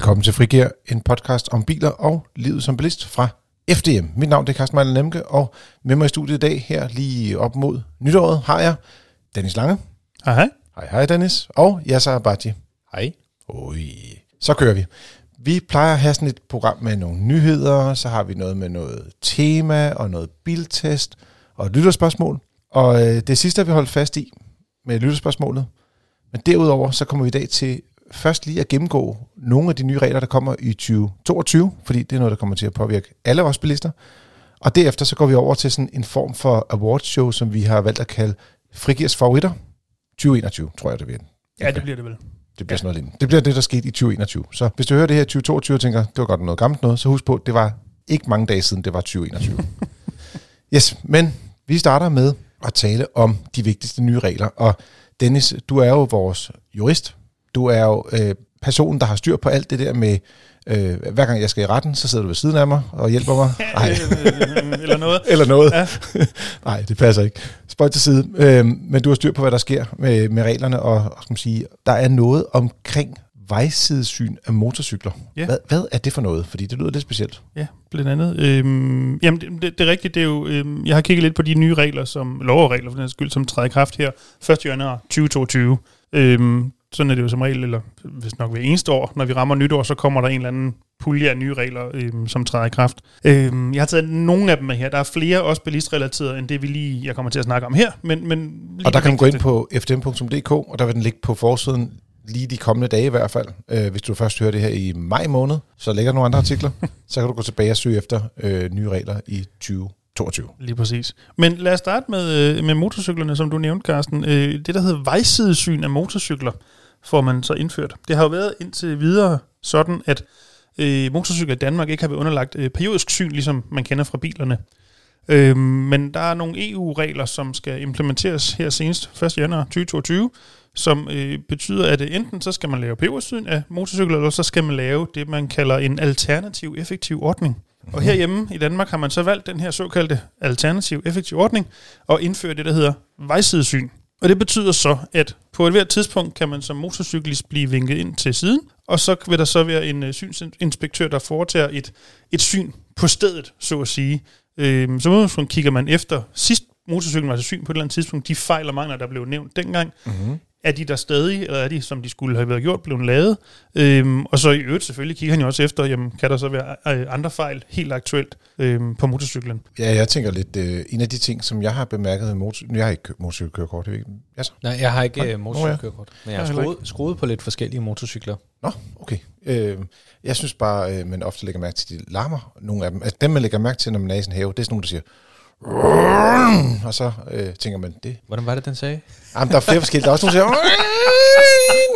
Velkommen til Frigir, en podcast om biler og livet som bilist fra FDM. Mit navn er Carsten Mejlen Lemke, og med mig i studiet i dag, her lige op mod nytåret, har jeg Dennis Lange. Hej, hej. Hej, hej Dennis. Og Yasser Abadji. Hej. Oi. Så kører vi. Vi plejer at have sådan et program med nogle nyheder, så har vi noget med noget tema og noget biltest og et lytterspørgsmål. Og øh, det sidste har vi holdt fast i med lytterspørgsmålet. Men derudover så kommer vi i dag til først lige at gennemgå nogle af de nye regler, der kommer i 2022, fordi det er noget, der kommer til at påvirke alle os bilister. Og derefter så går vi over til sådan en form for awardshow, som vi har valgt at kalde Frigirs favoritter 2021, tror jeg det bliver. Ja, det bliver det vel. Det bliver sådan noget lignende. Det bliver det, der skete i 2021. Så hvis du hører det her i 2022 og tænker, det var godt noget gammelt noget, så husk på, det var ikke mange dage siden, det var 2021. yes, men vi starter med at tale om de vigtigste nye regler. Og Dennis, du er jo vores jurist. Du er jo øh, personen, der har styr på alt det der med, øh, hver gang jeg skal i retten, så sidder du ved siden af mig og hjælper mig. Ej. Eller noget. Eller noget. Ja. Nej, det passer ikke. Spøj til side. Øh, men du har styr på, hvad der sker med, med reglerne, og, skal man sige, der er noget omkring vejsidesyn af motorcykler. Ja. Hvad, hvad er det for noget? Fordi det lyder lidt specielt. Ja, blandt andet. Øhm, jamen, det, det, det er rigtigt. Det er jo, øhm, jeg har kigget lidt på de nye regler, som lov og regler for den skyld, som træder i kraft her 1. januar 2022. Øhm, sådan er det jo som regel, eller hvis nok hver eneste år, når vi rammer nytår, så kommer der en eller anden pulje af nye regler, øhm, som træder i kraft. Øhm, jeg har taget nogle af dem med her. Der er flere også bilistrelaterede, end det vi lige, jeg kommer til at snakke om her. Men, men Og der kan man gå ind på fdm.dk, og der vil den ligge på forsiden lige de kommende dage i hvert fald. Øh, hvis du først hører det her i maj måned, så ligger der nogle andre artikler. så kan du gå tilbage og søge efter øh, nye regler i 2022. Lige præcis. Men lad os starte med, øh, med motorcyklerne, som du nævnte, Carsten. Øh, det, der hedder vejsidesyn af motorcykler, får man så indført. Det har jo været indtil videre sådan, at øh, motorcykler i Danmark ikke har været underlagt øh, periodisk syn, ligesom man kender fra bilerne. Øh, men der er nogle EU-regler, som skal implementeres her senest 1. januar 2022, som øh, betyder, at øh, enten så skal man lave periodisk af motorcykler, eller så skal man lave det, man kalder en alternativ effektiv ordning. Og herhjemme i Danmark har man så valgt den her såkaldte alternativ effektiv ordning og indføre det, der hedder vejsidesyn. Og det betyder så, at på et hvert tidspunkt kan man som motorcyklist blive vinket ind til siden, og så vil der så være en øh, synsinspektør, der foretager et, et syn på stedet, så at sige. Øh, så udgangspunkt kigger man efter sidst motorcyklen var til syn på et eller andet tidspunkt, de fejl og mangler, der blev nævnt dengang, Mm-hmm er de der stadig, eller er de, som de skulle have været gjort, blevet lavet? Øhm, og så i øvrigt selvfølgelig kigger han jo også efter, jamen, kan der så være øh, andre fejl helt aktuelt øhm, på motorcyklen? Ja, jeg tænker lidt, øh, en af de ting, som jeg har bemærket med motor... Jeg har ikke kø- motorcykelkørekort, det ikke... Ja, så. Nej, jeg har ikke uh, motorcykelkørekort, men jeg har skruet, skruet på lidt forskellige motorcykler. Nå, okay. Øh, jeg synes bare, øh, man ofte lægger mærke til de larmer, nogle af dem. Altså dem, man lægger mærke til, når man er i sådan en have, det er sådan nogle, der siger... Og så øh, tænker man, det... Hvordan var det, den sagde? Jamen, der er flere forskellige. Der er også nogle, der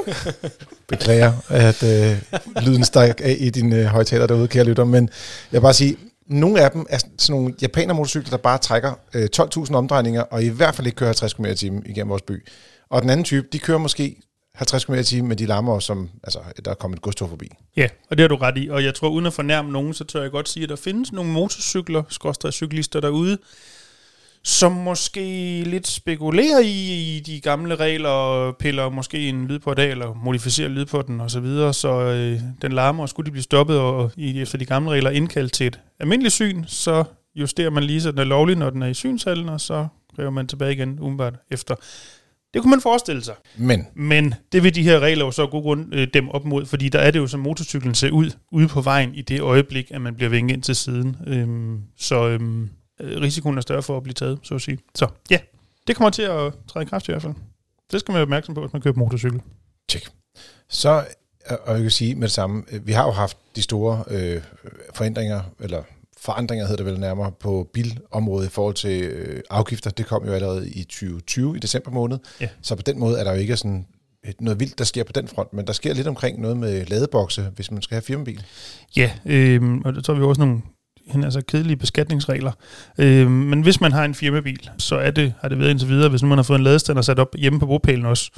siger... Beklager, at øh, lyden stak af i din øh, højtaler derude, kære lytter. Men jeg vil bare sige, nogle af dem er sådan nogle japaner motorcykler, der bare trækker øh, 12.000 omdrejninger, og i hvert fald ikke kører 50 km i timen igennem vores by. Og den anden type, de kører måske 50 km i timen, men de larmer, som altså, der er kommet et godstog forbi. Ja, og det har du ret i. Og jeg tror, uden at fornærme nogen, så tør jeg godt sige, at der findes nogle motorcykler, skorstræk cyklister derude, som måske lidt spekulerer i, i de gamle regler, og piller måske en lyd på dag, eller modificerer lyd på den, og så videre, så øh, den larmer, og skulle de blive stoppet, og i, efter de gamle regler indkaldt til et almindeligt syn, så justerer man lige, så den er lovlig, når den er i synshallen, og så river man tilbage igen umiddelbart efter. Det kunne man forestille sig. Men Men det vil de her regler jo så god grund øh, dem op mod, fordi der er det jo, som motorcyklen ser ud ude på vejen i det øjeblik, at man bliver vinket ind til siden. Øhm, så øhm, øh, risikoen er større for at blive taget, så at sige. Så ja, det kommer til at træde i kraft i hvert fald. Det skal man være opmærksom på, hvis man køber motorcykel. Tjek. Så, øh, og jeg kan sige med det samme, vi har jo haft de store øh, forændringer, eller forandringer hedder det vel nærmere, på bilområdet i forhold til øh, afgifter. Det kom jo allerede i 2020, i december måned. Ja. Så på den måde er der jo ikke sådan et, noget vildt, der sker på den front, men der sker lidt omkring noget med ladebokse, hvis man skal have firmabil. Ja, øhm, og så har vi også nogle altså kedelige beskatningsregler. Øhm, men hvis man har en firmabil, så er det, har det været indtil videre, hvis nu man har fået en ladestander sat op hjemme på bopælen også,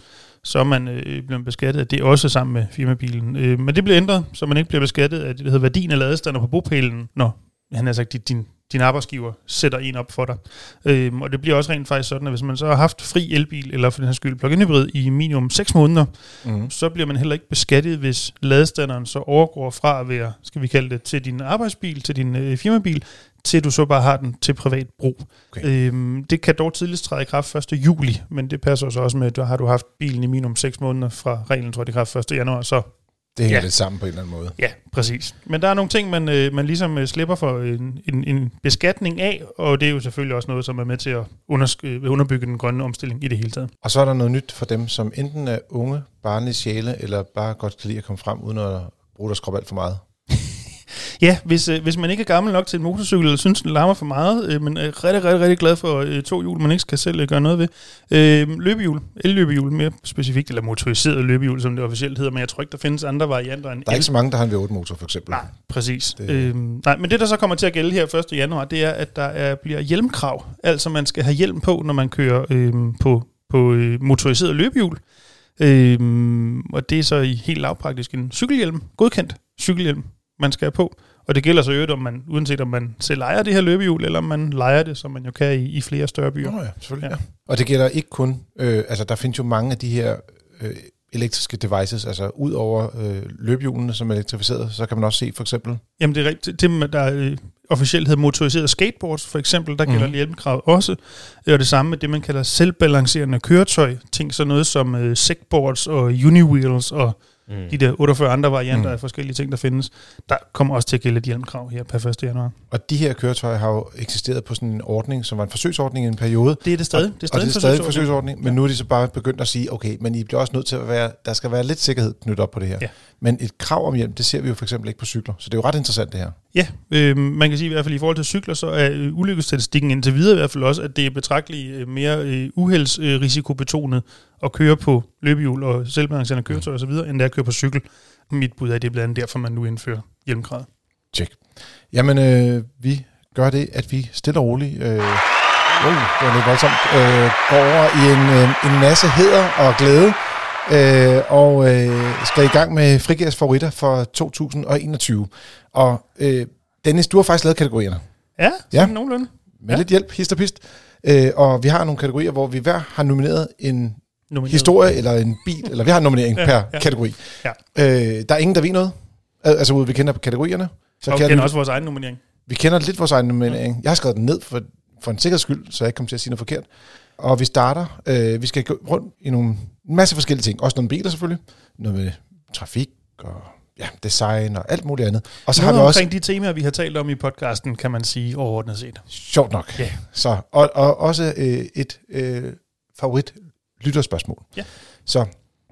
så er man øh, blevet beskattet af det også sammen med firmabilen. Øh, men det bliver ændret, så man ikke bliver beskattet af det, der hedder værdien af ladestander på bopælen, når han har sagt, din, din din arbejdsgiver sætter en op for dig. Øhm, og det bliver også rent faktisk sådan, at hvis man så har haft fri elbil, eller for den her skyld plug-in hybrid, i minimum 6 måneder, Mm. så bliver man heller ikke beskattet, hvis ladestanderen så overgår fra at være, skal vi kalde det, til din arbejdsbil, til din øh, firmabil, til du så bare har den til privat brug. Okay. Øhm, det kan dog tidligst træde i kraft 1. juli, men det passer så også med, at du har du haft bilen i minimum 6 måneder fra reglen trådte i kraft 1. januar, så Det hænger Ja. lidt sammen på en eller anden måde. ja, præcis. Men der er nogle ting, man, øh, man ligesom øh, slipper for en, en, en beskatning af, og det er jo selvfølgelig også noget, som er med til at undersk- øh, underbygge den grønne omstilling i det hele taget. Og så er der noget nyt for dem, som enten er unge, barnlige sjæle, eller bare godt kan lide at komme frem, uden at bruge deres krop alt for meget. Ja, hvis, øh, hvis man ikke er gammel nok til en motorcykel, eller synes, den larmer for meget, øh, men er rigtig, rigtig, rigtig glad for øh, to hjul, man ikke skal selv øh, gøre noget ved. Øh, løbehjul, el-løbehjul mere specifikt, eller motoriseret løbehjul, som det officielt hedder, men jeg tror ikke, der findes andre varianter end Der er ikke så mange, der har en V8-motor, for eksempel. Nej, præcis. Det-. Øhm, nej, men det, der så kommer til at gælde her 1. januar, det er, at der er, bliver hjelmkrav. Altså, man skal have hjelm på, når man kører øhm, på, på øh, motoriseret løbehjul. Øhm, og det er så i helt lavpraktisk en cykelhjelm, godkendt cykelhjelm, man skal have på. Og det gælder så øvrigt, om man, uanset om man selv ejer det her løbehjul, eller om man lejer det, som man jo kan i, i flere større byer. Nå ja, selvfølgelig. Ja. Ja. Og det gælder ikke kun, øh, altså der findes jo mange af de her øh, elektriske devices, altså ud over øh, løbehjulene, som er elektrificeret, så kan man også se for eksempel, Jamen det er rigtigt. Det, der øh, officielt hedder motoriseret skateboards, for eksempel, der gælder mm. hjelmkravet også. Og det samme med det, man kalder selvbalancerende køretøj. Ting sådan noget som øh, segboards og uniwheels og Mm. de der 48 andre varianter mm. af forskellige ting, der findes. Der kommer også til at gælde et hjelmkrav her per 1. januar. og de her køretøjer har jo eksisteret på sådan en ordning, som var en forsøgsordning i en periode, Det er det stadig. og, Det er stadig, og det er stadig en forsøgsordning. forsøgsordning, men nu er de så bare begyndt at sige, okay, men I bliver også nødt til at være, der skal være lidt sikkerhed knyttet op på det her. Ja. Men et krav om hjelm, det ser vi jo for eksempel ikke på cykler, så det er jo ret interessant det her. Ja, øh, man kan sige i hvert fald i forhold til cykler, så er øh, ulykkesstatistikken indtil videre i hvert fald også, at det er betragteligt øh, mere øh, uheldsrisikobetonet at køre på løbehjul og selvbalancerende køretøj osv., end det er at køre på cykel. Mit bud er, at det er blandt andet derfor, man nu indfører hjelmkravet. Tjek. Jamen, øh, vi gør det, at vi stille og roligt, øh, wow, det var lidt voldsomt, øh, går over i en, øh, en masse heder og glæde, øh, og øh, skal i gang med Frigærs favoritter for 2021. Og øh, Dennis, du har faktisk lavet kategorierne. Ja, Ja. nogenlunde. Med Ja. lidt hjælp, hist og pist. Øh, og vi har nogle kategorier, hvor vi hver har nomineret en Nomineret. historie eller en bil, eller vi har en nominering Ja, per ja. kategori. Ja. Øh, der er ingen, der ved noget. Al- Altså, vi kender kategorierne. Så Og vi kender også vores egen nominering. vi kender lidt vores egen nominering. Jeg har skrevet den ned for, for en sikkerheds skyld, så jeg ikke kommer til at sige noget forkert. Og vi starter, øh, vi skal gå rundt i nogle, en masse forskellige ting. Også nogle biler selvfølgelig. Noget med trafik og ja, design og alt muligt andet. Og så Noget har vi også, omkring de temaer, vi har talt om i podcasten, kan man sige overordnet set. sjovt nok, Ja. så, og, og også øh, et øh, favorit lytterspørgsmål. Ja. Så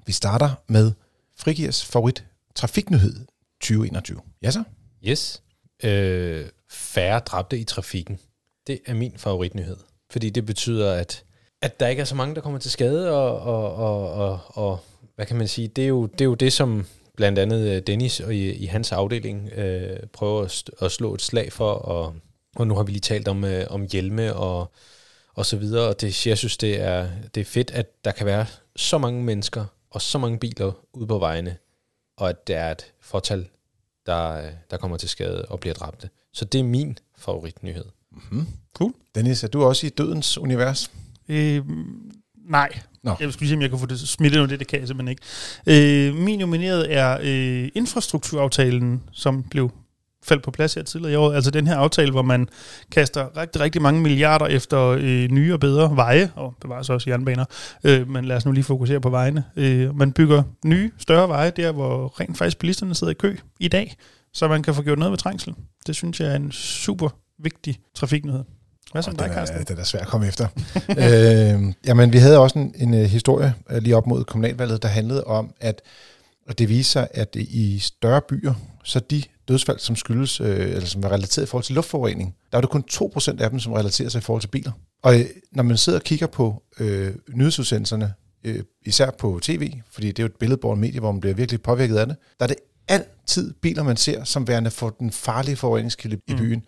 vi starter med Frigiers favorit trafiknyhed 2021. Ja så? Yes. Øh, færre dræbte i trafikken. Det er min favoritnyhed. Fordi det betyder, at, at der ikke er så mange, der kommer til skade, og, og, og, og, og hvad kan man sige, det er jo det, er jo det som blandt andet øh, Dennis og i, i hans afdeling øh, prøver at, at slå et slag for, og, og nu har vi lige talt om, øh, om hjelme og, og så videre, og det, jeg synes, det er, det er fedt, at der kan være så mange mennesker og så mange biler ude på vejene, og at det er et fortal, der, der kommer til skade og bliver dræbte. Så det er min favoritnyhed. Mm-hmm. Cool. Dennis, er du også i dødens univers? Øh, nej. Nå. Jeg skulle sige, om jeg kan få det smittet nu, det, det kan jeg simpelthen ikke. Øh, min nomineret er øh, infrastrukturaftalen, som blev faldt på plads her tidligere i år. Altså den her aftale, hvor man kaster rigtig, rigtig mange milliarder efter øh, nye og bedre veje, og bevares også jernbaner, øh, men lad os nu lige fokusere på vejene. Øh, man bygger nye, større veje, der hvor rent faktisk bilisterne sidder i kø i dag, så man kan få gjort noget ved trængsel. Det synes jeg er en super vigtig trafiknyhed. Hvad så dig, er, Carsten? den er svær at komme efter. øh, jamen, vi havde også en, en øh, historie øh, lige op mod kommunalvalget, der handlede om, at og det viser sig, at i større byer, så de dødsfald, som skyldes, øh, eller som er relateret i forhold til luftforurening, der er det kun 2% af dem, som relaterer sig i forhold til biler. Og øh, når man sidder og kigger på øh, nyhedsudsendelserne, øh, især på tv, fordi det er jo et billedbåret medie, hvor man bliver virkelig påvirket af det, der er det altid biler, man ser som værende for den farlige forureningskilde mm. i byen.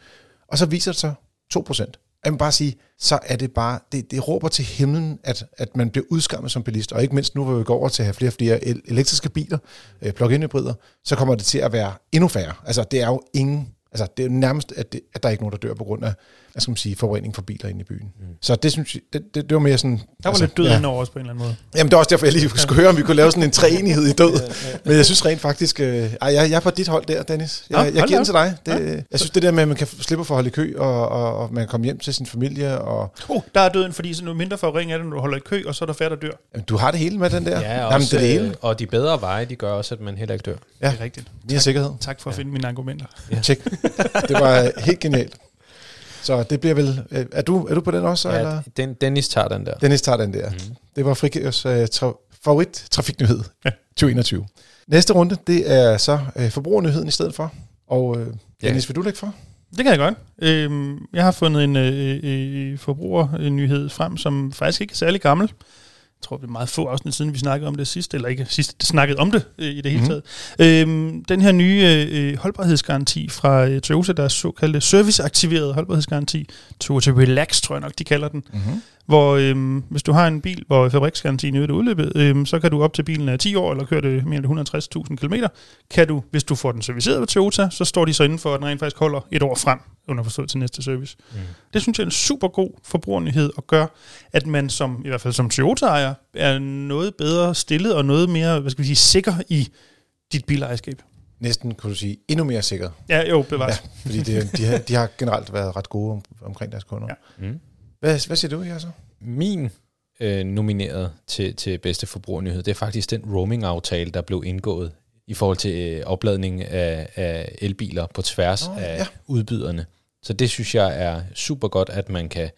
Og så viser det sig 2%. Jeg vil bare sige, så er det bare, det, det råber til himlen, at, at man bliver udskammet som bilist, og ikke mindst nu, hvor vi går over til at have flere og flere elektriske biler, øh, plug-in hybrider, så kommer det til at være endnu færre. Altså, det er jo ingen, Altså, det er jo nærmest, at, det, at der er ikke nogen, der dør på grund af, hvad skal man sige, forurening fra biler inde i byen. Mm. Så det synes jeg, det, det, det var mere sådan... Der var altså, lidt død ja. over os på en eller anden måde. Jamen, det var også derfor, jeg lige skulle høre, om vi kunne lave sådan en treenighed i død. Men jeg synes rent faktisk... Øh, ej, jeg, jeg er på dit hold der, Dennis. Jeg, Nå, jeg giver den til dig. Det, Ja. Jeg synes, det der med, at man kan slippe for at holde i kø, og, og, og man kan komme hjem til sin familie, og Oh, der er døden, fordi sådan noget mindre forurening er det, når du holder i kø, og så er der færre, der dør. jamen, du har det hele med den der. Ja, Jamen, også, det er det øh, hele. og de bedre veje, de gør også, at man heller ikke dør. Ja. Det er rigtigt. Mere sikkerhed. Tak for at finde mine argumenter. Tjek. Det var helt genialt. Så det bliver vel... øh, Er du, er du på den også, så, eller? Ja, den, Dennis tager den der. Dennis tager den der. Mm. Det var Frigærs uh, tra- favorit trafiknyhed ja. 2021. Næste runde, det er så uh, forbrugernyheden i stedet for. Og uh, Dennis, vil du lægge for? Det kan jeg godt. Øhm, jeg har fundet en øh, øh, forbrugernyhed frem, som faktisk ikke er særlig gammel. Jeg tror, det er meget få afsnit siden, vi snakkede om det sidst, eller ikke sidst, snakkede om det øh, i det hele Mhm. taget. Øhm, den her nye øh, holdbarhedsgaranti fra øh, Toyota, der er såkaldte serviceaktiveret holdbarhedsgaranti, Toyota Relax, tror jeg nok, de kalder den, Mm-hmm. Hvor øhm, hvis du har en bil, hvor fabriksgarantien er udløbet, øhm, så kan du op til bilen er 10 år, eller kører det mere end 160.000 km, kan du, hvis du får den serviceret ved Toyota, så står de så inden for, at den rent faktisk holder et år frem, underforstået til næste service. Mm. Det synes jeg er en super god forbrugernyhed, og gør, at man som, i hvert fald som Toyota-ejer, er noget bedre stillet, og noget mere, hvad skal vi sige, sikker i dit bilejerskab. Næsten, kunne du sige, endnu mere sikkert. Ja, jo, bevares. Ja, fordi det, de, har, de har generelt været ret gode om, omkring deres kunder. Ja. Mm. Hvad, hvad siger du her så? Min øh, nomineret til, til bedste forbrugernyhed, det er faktisk den roaming-aftale, der blev indgået i forhold til øh, opladning af, af elbiler på tværs oh, af ja. udbyderne. Så det synes jeg er super godt, at man kan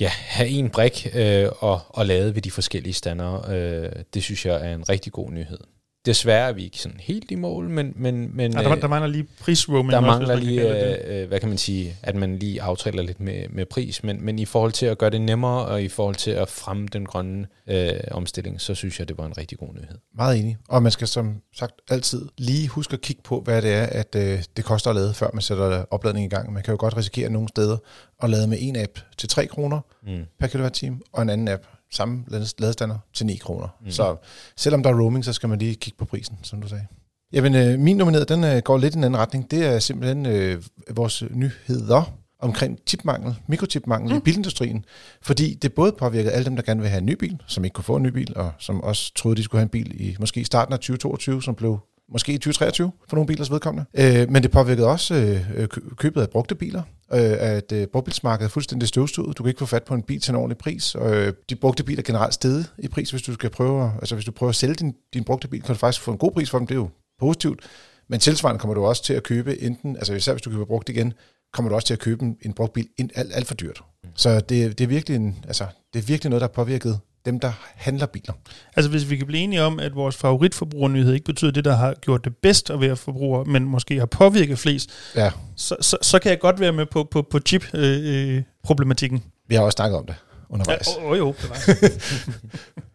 ja, have en brik øh, og, og lade ved de forskellige standere. Øh, det synes jeg er en rigtig god nyhed. Desværre er vi ikke sådan helt i mål, men, men, men Ja, der, øh, der mangler lige prisroaming. der også, mangler kan lige, øh, øh, hvad kan man sige, at man lige aftaler lidt med, med pris, men, men i forhold til at gøre det nemmere, og i forhold til at fremme den grønne øh, omstilling, så synes jeg, det var en rigtig god nyhed. Meget enig. Og man skal som sagt altid lige huske at kigge på, hvad det er, at øh, det koster at lade, før man sætter opladning i gang. Man kan jo godt risikere nogle steder at lade med en app til 3 kroner Mm. per kilowatt-time, og en anden app, samme lades- ladestander, til 9 kroner. Mm. Så selvom der er roaming, så skal man lige kigge på prisen, som du sagde. Jamen, øh, min nomineret, den øh, går lidt i en anden retning. Det er simpelthen øh, vores nyheder omkring chipmangel, mikrochipmangel mm. i bilindustrien. Fordi det både påvirker alle dem, der gerne vil have en ny bil, som ikke kunne få en ny bil, og som også troede, de skulle have en bil i måske starten af 2022, som blev måske i 2023 for nogle bilers vedkommende. Øh, men det påvirkede også øh, kø- købet af brugte biler, øh, at øh, brugtbilsmarkedet er fuldstændig støvstudet. Du kan ikke få fat på en bil til en ordentlig pris. Og, øh, de brugte biler er generelt steget i pris, hvis du skal prøve, altså hvis du prøver at sælge din, din brugte bil, kan du faktisk få en god pris for dem. Det er jo positivt. Men tilsvarende kommer du også til at købe enten, altså især hvis du køber brugt igen, kommer du også til at købe en, en brugt bil ind, alt, alt for dyrt. Så det, det, er virkelig en, altså, det er virkelig noget, der har påvirket dem, der handler biler. Altså hvis vi kan blive enige om, at vores favoritforbrugernyhed ikke betyder det, der har gjort det bedst at være forbruger, men måske har påvirket flest, Ja, så, så, så kan jeg godt være med på, på, på chip-problematikken. vi har også snakket om det ja, undervejs. oh, oh, jo.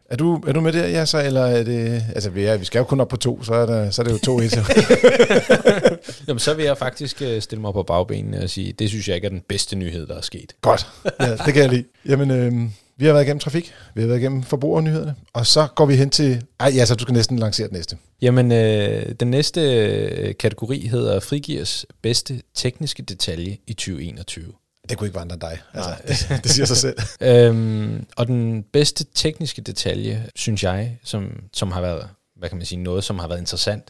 Er du, er du med der, ja, så, eller er det... Altså, vi, er, vi skal jo kun op på to, så er, der, så er det jo to et. Jamen, så vil jeg faktisk øh, stille mig på bagbenene og sige, det synes jeg ikke er den bedste nyhed, der er sket. Godt, ja, det kan jeg lide. Jamen, øh, vi har været igennem trafik, vi har været igennem forbrugernyhederne, og så går vi hen til... Ej, ja, så du skal næsten lancere det næste. Jamen, øh, den næste øh, kategori hedder Frigirs bedste tekniske detalje i 2021. Det kunne ikke være andre end dig. Altså, det, det siger sig selv. Øhm, og den bedste tekniske detalje, synes jeg, som, som har været, hvad kan man sige, noget, som har været interessant,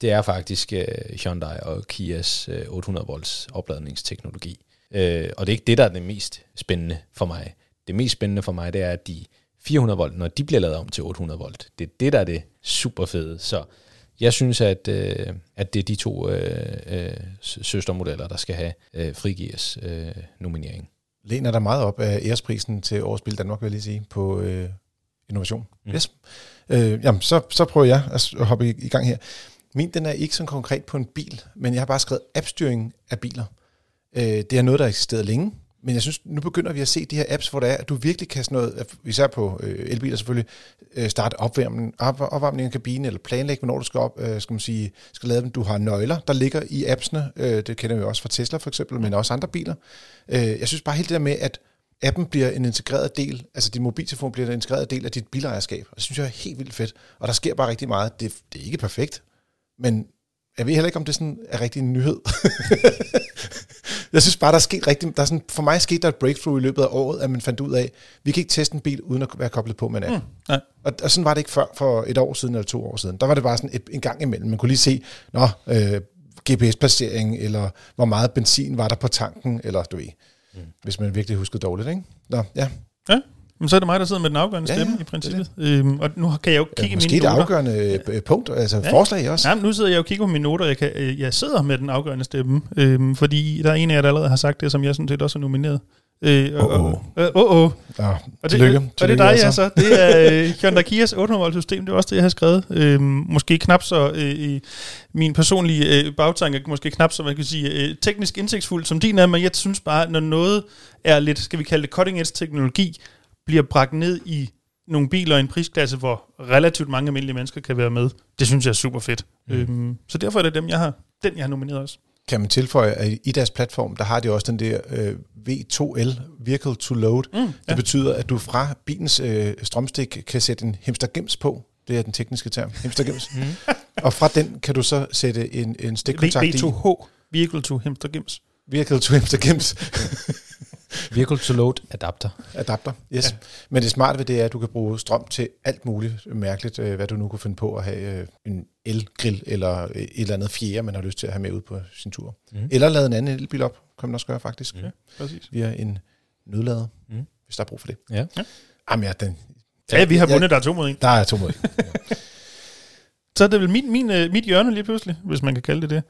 det er faktisk øh, Hyundai og Kias øh, 800 volts opladningsteknologi. Øh, og det er ikke det, der er det mest spændende for mig. Det mest spændende for mig, det er, at de 400 volt, når de bliver lavet om til 800 volt, det er det, der er det super fede. Så jeg synes, at, øh, at det er de to øh, øh, sø- søstermodeller, der skal have øh, Frigirs øh, nominering. Læner der meget op af æresprisen til Årets Bil Danmark, vil jeg lige sige, på øh, innovation. Mm. Yes. Øh, jamen, så, så prøver jeg at hoppe i, i gang her. Min, den er ikke så konkret på en bil, men jeg har bare skrevet appstyring af biler. Øh, det er noget, der har eksisteret længe, men jeg synes, nu begynder vi at se de her apps, hvor det er, at du virkelig kan sådan noget, især på øh, elbiler selvfølgelig, øh, starte opvarmning, op, opvarmning af kabinen, eller planlægge, hvornår du skal op, øh, skal man sige, skal lade dem. Du har nøgler, der ligger i appsene, øh, det kender vi også fra Tesla for eksempel, men også andre biler. Øh, jeg synes bare helt det der med, at appen bliver en integreret del, altså din mobiltelefon bliver en integreret del af dit bilejerskab. Og det synes jeg er helt vildt fedt. Og der sker bare rigtig meget. Det, det er ikke perfekt, men jeg ved heller ikke, om det sådan er rigtig en nyhed. jeg synes bare, der er sket rigtig, der er sådan, for mig skete der et breakthrough i løbet af året, at man fandt ud af, vi kan ikke teste en bil, uden at være koblet på med en app. Mm. nej. Og, og sådan var det ikke før, for et år siden eller to år siden. Der var det bare sådan et, en gang imellem. Man kunne lige se, nå, øh, GPS-placering, eller hvor meget benzin var der på tanken, eller du ved, mm. hvis man virkelig huskede dårligt, ikke? Nå, ja. Ja, men så er det mig, der sidder med den afgørende Ja, stemme ja, i princippet. Øhm, og nu kan jeg jo ja kigge i måske mine det noter. afgørende ja. punkt, altså ja. Ja. forslag også. Ja, men nu sidder jeg og kigger på mine noter. Jeg, kan, øh, jeg sidder med den afgørende stemme, øhm, fordi der er en af jer, der allerede har sagt det, som jeg sådan set også er nomineret. Øh, åh. og, øh, åh, åh. Ja, Og det, tillykke. Og det er dig, altså. altså. Det er øh, Hyundai Kias 800 volt system. Det er også det, jeg har skrevet. Øhm, måske knap så øh, i min personlige øh, bagtanke, måske knap så, man kan sige, øh, teknisk indsigtsfuldt som din er, men jeg synes bare, når noget er lidt, skal vi kalde det cutting edge teknologi, bliver bragt ned i nogle biler i en prisklasse, hvor relativt mange almindelige mennesker kan være med. Det synes jeg er super fedt. Mm. Øhm, så derfor er det dem, jeg har, den, jeg har nomineret også. Kan man tilføje, at i deres platform, der har de også den der øh, V2L, Vehicle to Load. Mm, Det ja. betyder, at du fra bilens øh, strømstik kan sætte en hemstergems på. Det er den tekniske term, hemstergems. Mm. og fra den kan du så sætte en, en stikkontakt i. V2H, Vehicle to Hemster Gims. Vehicle to hemstergems Vehicle to load adapter. adapter. Yes. Ja. Men det smarte ved det er, at du kan bruge strøm til alt muligt mærkeligt, øh, hvad du nu kunne finde på at have øh, en elgrill eller øh, et eller andet fjerde, man har lyst til at have med ud på sin tur. Mm. Eller lade en anden elbil op, kan man også gøre faktisk. Mm. Præcis. Via en nødlader, Mm. hvis der er brug for det. Ja. Jamen ja, den, Ja, vi har jeg- vundet, der er to mod en. Der er to mod. Så er det vel min, min, mit hjørne lige pludselig, hvis man kan kalde det det.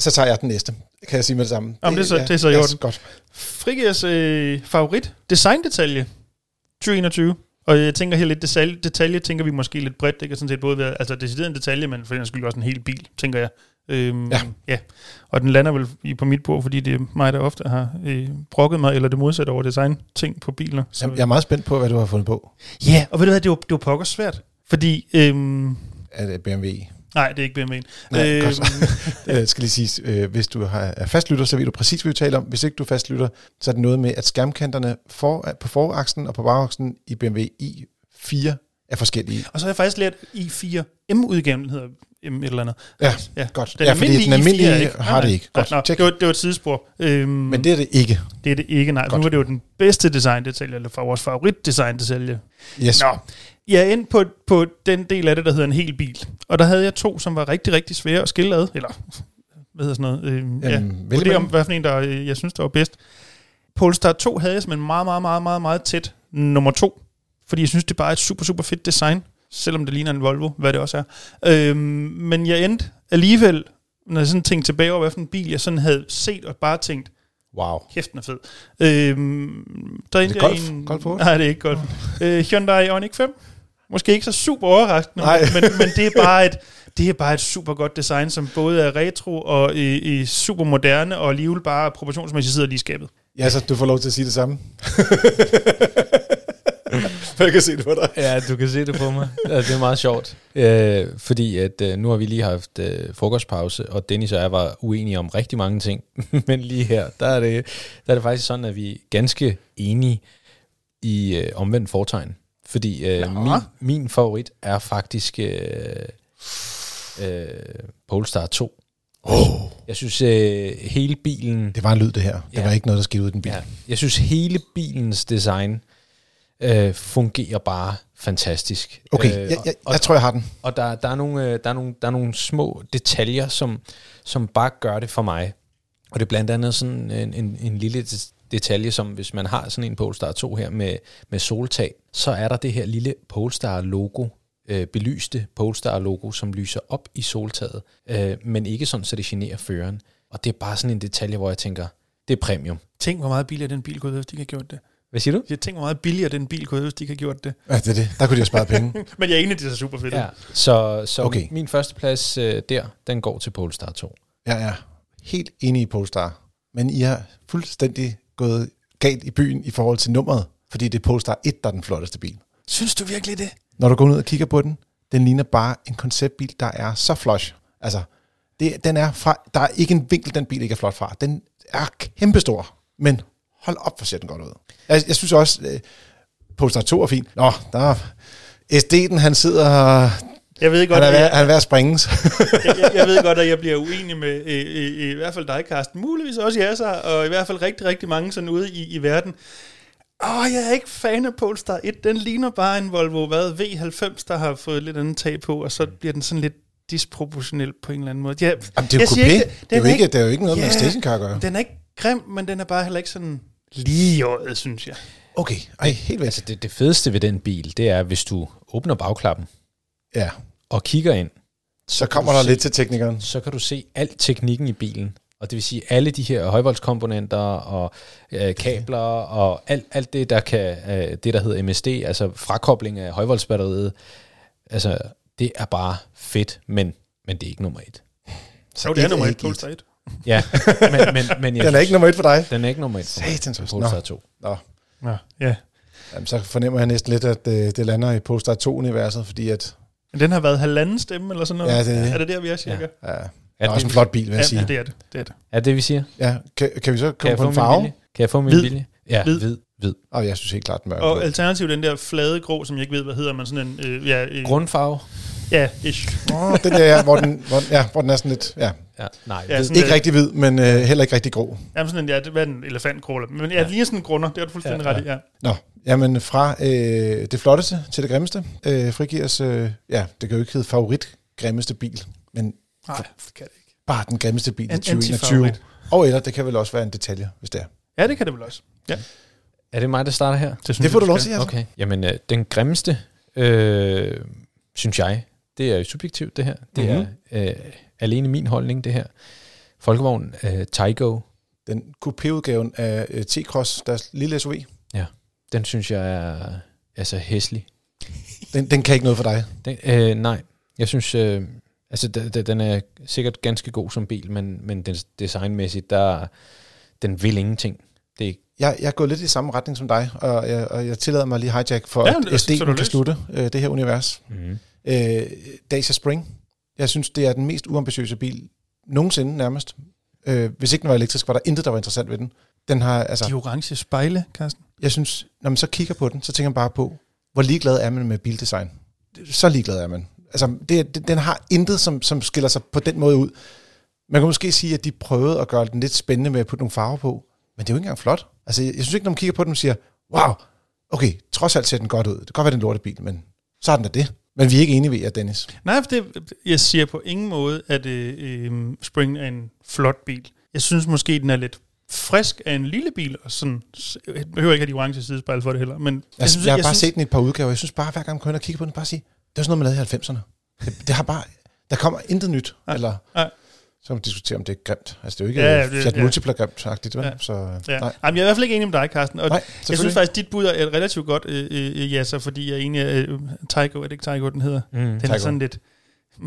Så tager jeg den næste, kan jeg sige med det samme. Jamen, det er så- det er så ja, orden. Godt. Frigers øh, favorit designdetalje 2021. Og jeg tænker her lidt detalje, detalje tænker vi måske lidt bredt. Det kan sådan set både være altså decideret en detalje, men for skyld også en hel bil, tænker jeg. Øhm, Ja. ja. Og den lander vel i- på mit bord, fordi det er mig, der ofte har øh, brokket mig, eller det modsatte over design ting på biler. Så, Jeg, jeg er meget spændt på, hvad du har fundet på. ja, og ved du hvad, det var, det var pokker svært. Fordi, øhm, Er det BMW? Nej, det er ikke BMW'en. Nej. Jeg skal lige sige, øh, hvis du har, er fastlytter, så ved du præcis, hvad vi taler om. Hvis ikke du er fastlytter, så er det noget med, at skærmkanterne for, på foraksen og på bagaksen i BMW i4 er forskellige. Og så har jeg faktisk lært i4 M-udgaven, den hedder M et eller andet. Ja, ja. godt. Den ja, fordi den almindelige i4 ikke- har nej, det ikke. nej, Godt, nej, tjek. det, var, det var et sidespor. Øhm, Men det er det ikke. det er det ikke, nej. Godt. Nu var det jo den bedste designdetalje, eller for vores favoritdesigndetalje. Yes. Nå, jeg er inde på, på den del af det, der hedder en hel bil. Og der havde jeg to, som var rigtig, rigtig svære at skille ad. Eller, hvad hedder sådan noget? Ja, Jamen, vælg vælg om, hvad for en, der øh, jeg synes, der var bedst. Polestar 2 havde jeg simpelthen meget, meget, meget, meget, meget tæt nummer to. Fordi jeg synes, det er bare et super, super fedt design. Selvom det ligner en Volvo, hvad det også er. Øhm, men jeg endte alligevel, når jeg sådan tænkte tilbage over, hvad for en bil jeg sådan havde set og bare tænkt, Wow. kæft, den er fed. Øhm, der det endte jeg Golf? en- Golf 8? Nej, det er ikke Golf. Øh, Hyundai Ioniq 5. Måske ikke så super overraskende, Nej. men, men det er bare et det er bare et super godt design, som både er retro og i, i super moderne, og alligevel bare proportionsmæssigt sidder lige skabet. Ja, så du får lov til at sige det samme. jeg kan se det på dig. Ja, du kan se det på mig. Det er meget sjovt. Øh, fordi at øh, nu har vi lige haft øh, frokostpause, og Dennis og jeg var uenige om rigtig mange ting. Men lige her, der er, det, der er det faktisk sådan, at vi er ganske enige i øh, omvendt fortegn. Fordi øh, Nå. min, min favorit er faktisk øh, øh, Polestar 2. Oh. Jeg synes, øh, hele bilen... Det var en lyd, det her. Det Ja. var ikke noget, der skete ud i den bil. Ja, jeg synes, hele bilens design øh, fungerer bare fantastisk. Okay, Øh, jeg, jeg, og, jeg tror, jeg har den. og der, der, er nogle, øh, der, er nogle, der er nogle små detaljer, som, som bare gør det for mig. Og det er blandt andet sådan en, en, en lille det- detalje, som hvis man har sådan en Polestar 2 her med, med soltag, så er der det her lille Polestar-logo, øh, belyste Polestar-logo, som lyser op i soltaget, øh, men ikke sådan, så det generer føreren. Og det er bare sådan en detalje, hvor jeg tænker, det er premium. Tænk, hvor meget billigere den bil kunne have, hvis de ikke havde gjort det. Hvad siger du? Jeg tænk, hvor meget billigere den bil kunne have, hvis de ikke havde gjort det. Ja, det er det. Der kunne de have sparet penge. Men jeg er enig, det er super fedt. Ja, så, så Okay. min første plads øh, der, den går til Polestar 2. Jeg er helt enig i Polestar. Men I har fuldstændig gået galt i byen i forhold til nummeret. Fordi det er Polestar 1, der er den flotteste bil. Synes du virkelig det? Når du går ud og kigger på den, den ligner bare en konceptbil, der er så flush. Altså, det, den er fra, der er ikke en vinkel, den bil ikke er flot fra. Den er kæmpestor, men hold op, hvor ser den godt ud. Jeg, jeg synes også, øh, Polestar 2 er fint. Nå, der er SD'en, han sidder Jeg ved godt, Han er, at jeg, han er ved at springes. jeg, jeg, jeg ved godt, at jeg bliver uenig med øh, øh, i hvert fald dig, Carsten. Muligvis også jer, så, og i hvert fald rigtig, rigtig mange sådan ude i, i verden. Åh, jeg er ikke fan af Polestar 1. Den ligner bare en Volvo hvad, V90, der har fået lidt anden tag på, og så bliver den sådan lidt disproportionel på en eller anden måde. Jeg, Jamen, det er jo jeg ikke, Det er jo ikke, det er jo ikke noget Ja. med stationcar at gøre. Den er ikke grim, men den er bare heller ikke sådan lige i øjet, synes jeg. Okay, ej, helt væk. Altså det, det fedeste ved den bil, det er, hvis du åbner bagklappen Ja, og kigger ind, så kommer du der se- lidt til teknikeren. så kan du se al teknikken i bilen. Og det vil sige, alle de her højvoldskomponenter og øh, kabler og alt, alt det, der kan, øh, det der hedder MSD, altså frakobling af højvoldsbatteriet, altså det er bare fedt, men, men det er ikke nummer et. Så Jo, det er et nummer et, Polestar 1. Ja, men, men, men jeg Den er ikke nummer et for dig. den er ikke nummer et. for mig. Satans også. Polestar Nå. 2. Nå. Ja, ja. Jamen, så fornemmer jeg næsten lidt, at øh, det lander i Polestar 2-universet, fordi at... Men den har været halvanden stemme, eller sådan noget. Ja, det er det. Er det der, vi er cirka? Ja, det Er er også en flot bil, vil jeg Ja, sige. ja, det er det. det, er det. Er det, vi siger? Ja, kan, kan vi så Kan komme jeg på få en min farve? vilje? Kan jeg få min Hvid. vilje? Ja, Hvid. hvid. hvid. Og jeg synes helt klart mørk. Og alternativt den der flade grå, som jeg ikke ved, hvad hedder, men sådan en... Øh, ja, øh, Grundfarve? Ja, ish. Åh, den der, ja, hvor den, hvor, ja, hvor den er sådan lidt... Ja, Ja, nej, Ja, sådan- ikke øh, rigtig hvid, men øh, heller ikke rigtig grå. Jamen sådan en, ja, det var en elefantgrå. Men ja, lige sådan en grunder, det har du fuldstændig Ja, ja, ret i, ja. Nå, jamen fra øh, det flotteste til det grimmeste øh, frigiver os... Øh, ja, det kan jo ikke hedde favorit grimmeste bil, men Nej, det kan det ikke. bare den grimmeste bil i En 2021. antifavorit. Og eller det kan vel også være en detalje, hvis det er. Ja, det kan det vel også. Ja, Er det mig, der starter her? synes Det får jeg, du lov til, altså. Okay. Jamen, øh, den grimmeste, øh, synes jeg, det er jo subjektivt, det her. Det Mhm. mm-hmm. er øh, alene min holdning, det her. Folkevogn øh, Taigo, Den coupé-udgaven af øh, T-Cross, deres lille SUV, den synes jeg er altså hæslig. den, den kan ikke noget for dig. Den, øh, nej, jeg synes, øh, altså d- d- den er sikkert ganske god som bil, men, men den designmæssigt, der, den vil ingenting. Det er Jeg, jeg er gået lidt i samme retning som dig, og jeg, og jeg tillader mig lige hijack for, Ja, ja, at SD'en kan løs. slutte øh, det her univers. mm-hmm. Øh, Dacia Spring. Jeg synes, det er den mest uambitiøse bil nogensinde nærmest. Øh, hvis ikke den var elektrisk, var der intet, der var interessant ved den. Den har, altså, De orange spejle, Carsten. jeg synes, når man så kigger på den, så tænker man bare på, hvor ligeglad er man med bildesign. Så ligeglad er man. Altså, det, det, den har intet, som, som skiller sig på den måde ud. Man kan måske sige, at de prøvede at gøre den lidt spændende med at putte nogle farver på, men det er jo ikke engang flot. Altså, jeg, jeg synes ikke, når man kigger på den, og siger, wow, okay, trods alt ser den godt ud. Det kan godt være, det er en lortebil, men så er den da det. Men vi er ikke enige ved jer, Dennis. Nej, for det, jeg siger på ingen måde, at øh, øh, Spring er en flot bil. Jeg synes måske, den er lidt frisk af en lille bil, og sådan, jeg behøver ikke have de orange sidespejl for det heller, men Jeg, jeg, synes, jeg har bare set den i et par udgaver. Jeg synes bare, hver gang man går ind og kigger på den, bare sige, det var sådan noget, man lavede i 90'erne. Det, det har bare, der kommer intet nyt. Nej, eller, nej. Så kan man diskutere, om det er grimt. Altså, det er jo ikke Ja, ja, det- Fiat ja. Multipla grimt-agtigt, vel? Ja. Så, Ja. nej. Jamen, jeg er i hvert fald ikke enig med dig, Carsten. Og nej, jeg synes selvfølgelig. faktisk, dit bud er et relativt godt, øh, øh, Jasser, fordi jeg er enig af øh, Tygo, er det ikke Tygo, den hedder? mm. Den er Tygo. sådan lidt,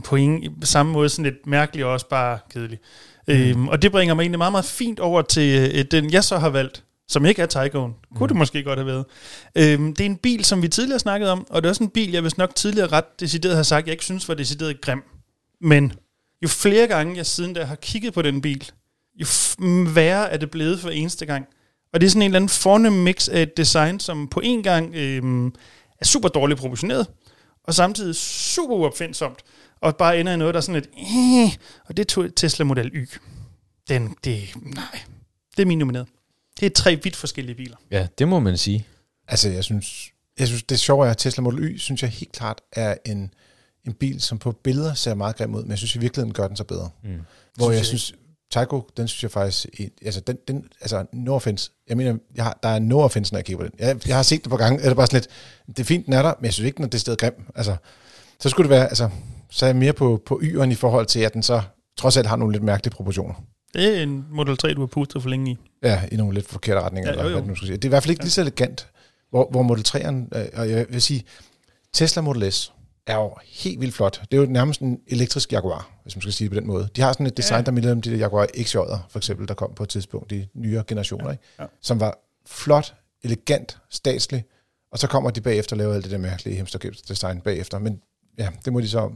på ingen, på samme måde sådan lidt mærkelig og også bare kedelig. Mm. Øhm, og det bringer mig egentlig meget, meget fint over til øh, den, jeg så har valgt, som ikke er Taycan. Kunne det måske godt have været. Øhm, det er en bil, som vi tidligere snakkede om, og det er også en bil, jeg hvis nok tidligere ret decideret har sagt, jeg ikke synes var decideret grim. Men jo flere gange jeg siden der har kigget på den bil, jo f- værre er det blevet for eneste gang. Og det er sådan en eller anden fornem mix af et design, som på en gang øhm, er super dårligt proportioneret, og samtidig super uopfindsomt, og bare ender i noget, der er sådan et, eh, og det tog Tesla Model Y. Den, det, nej, det er min nomineret. Det er tre vidt forskellige biler. Ja, det må man sige. Altså, jeg synes, jeg synes, det sjove er, at Tesla Model Y, synes jeg helt klart er en, en bil, som på billeder ser meget grim ud, men jeg synes i virkeligheden gør den så bedre. Mm. Hvor Synes jeg jeg synes, Tyco, den synes jeg faktisk, altså, den, den, altså no offense, jeg mener, jeg har, der er no offense, når jeg kigger på den. Jeg, jeg har set det på gange, er det bare sådan lidt, det er fint, den er der, men jeg synes ikke, den er det sted grim. Altså, så skulle det være, altså, så er jeg mere på, på Y'eren i forhold til, at den så trods alt har nogle lidt mærkelige proportioner. Det er en Model 3, du har pustet for længe i. Ja, i nogle lidt forkerte retninger, Ja, ja, jo, eller jo. hvad det nu skal sige. Det er i hvert fald ikke lige så elegant, hvor, hvor Model 3'eren, øh, og jeg vil sige, Tesla Model S er jo helt vildt flot. Det er jo nærmest en elektrisk Jaguar, hvis man skal sige det på den måde. De har sådan et design, Ja. der minder om de der Jaguar XJ'er, for eksempel, der kom på et tidspunkt i nyere generationer, ikke? Ja. som var flot, elegant, statslig, og så kommer de bagefter og laver alt det der mærkelige hamsterkæbs design bagefter. Men ja, det må de så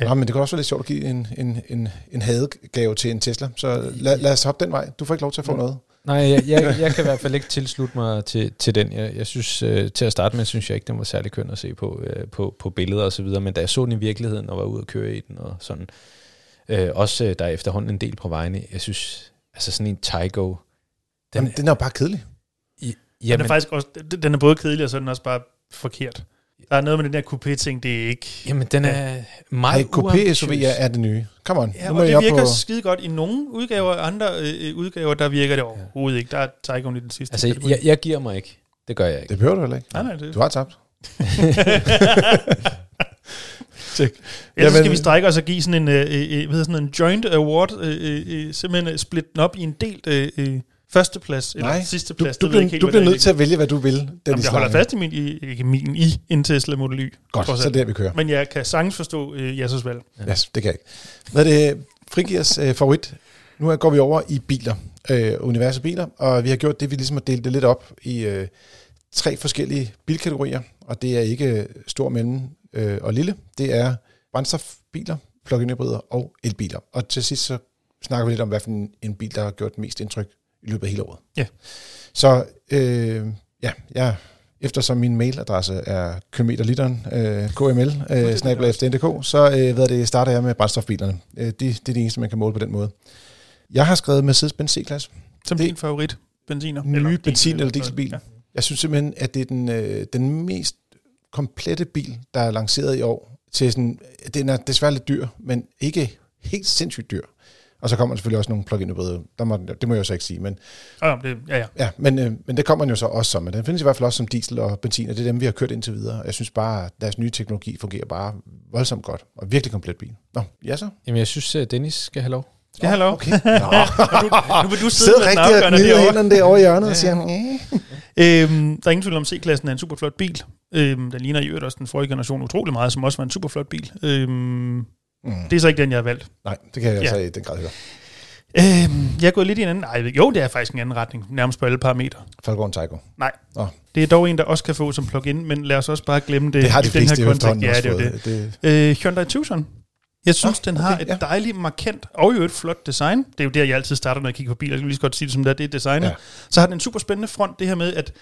Ja. Nå, men det kunne også være lidt sjovt at give en, en, en, en hadegave til en Tesla. Så lad, lad os hoppe den vej. Du får ikke lov til at få mm. noget. Nej, jeg, jeg, jeg kan i hvert fald ikke tilslutte mig til, til den. Jeg, jeg synes, øh, til at starte med, synes jeg ikke, den var særlig køn at se på, øh, på, på billeder og så videre, men da jeg så den i virkeligheden og var ude at køre i den og sådan, øh, også øh, der er efterhånden en del på vejene, jeg synes, altså sådan en Tygo, den, Jamen, den er jo bare kedelig. I, jamen, den er faktisk også, den er både kedelig, og så er den også bare forkert. Der er noget med den der coupé-ting, det er ikke... Jamen, den er meget Hey, coupé SUV er, er det nye. Come on. Ja, nu og det virker på... skide godt i nogle udgaver, og andre øh, udgaver, der virker det overhovedet ikke. Der er Taycan i den sidste. Altså, jeg, jeg giver mig ikke. Det gør jeg ikke. Det behøver du heller ikke. Nej, nej, det... Du har tabt. Check. Ja, så skal vi strække os og give sådan en, øh, øh, hvad sådan en joint award, øh, øh, simpelthen splitte den op i en del øh, øh førsteplads, eller Nej, sidste plads. Du, du, bliver, du bliver nødt til at vælge, hvad du vil. Den Jamen, jeg holder fast i min, i, ikke min, i en Tesla Model Y. Godt, så det er vi kører. Men jeg kan sagtens forstå uh, Jasses valg. Ja. Yes, det kan jeg ikke. Hvad er det, Frigiers uh, favorit? Nu går vi over i biler, uh, univers af biler, og vi har gjort det, vi ligesom har delt det lidt op i uh, tre forskellige bilkategorier, og det er ikke stor, mellem uh, og lille. Det er brændstofbiler, plug-in hybrider og elbiler. Og til sidst så snakker vi lidt om, hvad for en bil, der har gjort mest indtryk i løbet af hele året. Ja. Så øh, ja, jeg, eftersom min mailadresse er kilometerliteren, øh, KML, øh, snabla.fdndk, så øh, hvad det, starter jeg med brændstofbilerne. Øh, det, det er det eneste, man kan måle på den måde. Jeg har skrevet Mercedes-Benz C-klasse. Som det, din favorit benziner? Nye eller benzin- eller dieselbil. Ja. Jeg synes simpelthen, at det er den, øh, den mest komplette bil, der er lanceret i år. Til sådan, den er desværre lidt dyr, men ikke helt sindssygt dyr. Og så kommer der selvfølgelig også nogle plug-in hybrider. Der må, det må jeg jo så ikke sige. Men, ja, det, ja, ja. ja men, øh, men det kommer jo så også som. Men den findes i hvert fald også som diesel og benzin, og det er dem, vi har kørt indtil videre. Jeg synes bare, at deres nye teknologi fungerer bare voldsomt godt. Og virkelig komplet bil. Nå, ja så? Jamen, jeg synes, at Dennis skal have lov. Skal have lov? Okay. Nå. nu, nu vil du sidde med rigtig og gnide hænderne derovre i hjørnet ja. og siger, øhm, der er ingen tvivl om, C-klassen er en super flot bil. Øhm, den ligner i øvrigt også den forrige generation utrolig meget, som også var en super flot bil. Øhm, Mm. Det er så ikke den, jeg har valgt. Nej, det kan jeg ja. så i den grad høre. Øhm, jeg er gået lidt i en anden... Nej, jo, det er faktisk en anden retning, nærmest på alle parametre. Falcon Tyco? Nej. Oh. Det er dog en, der også kan få som plug-in, men lad os også bare glemme det. Det har de fleste i den her Ja, det er det. det. Øh, Hyundai Tucson. Jeg synes, oh, den har okay, et ja. dejligt, markant og jo et flot design. Det er jo der, jeg altid starter, når jeg kigger på biler. Jeg kan lige så godt sige det som det er, det er designet. Ja. Så har den en super spændende front, det her med, at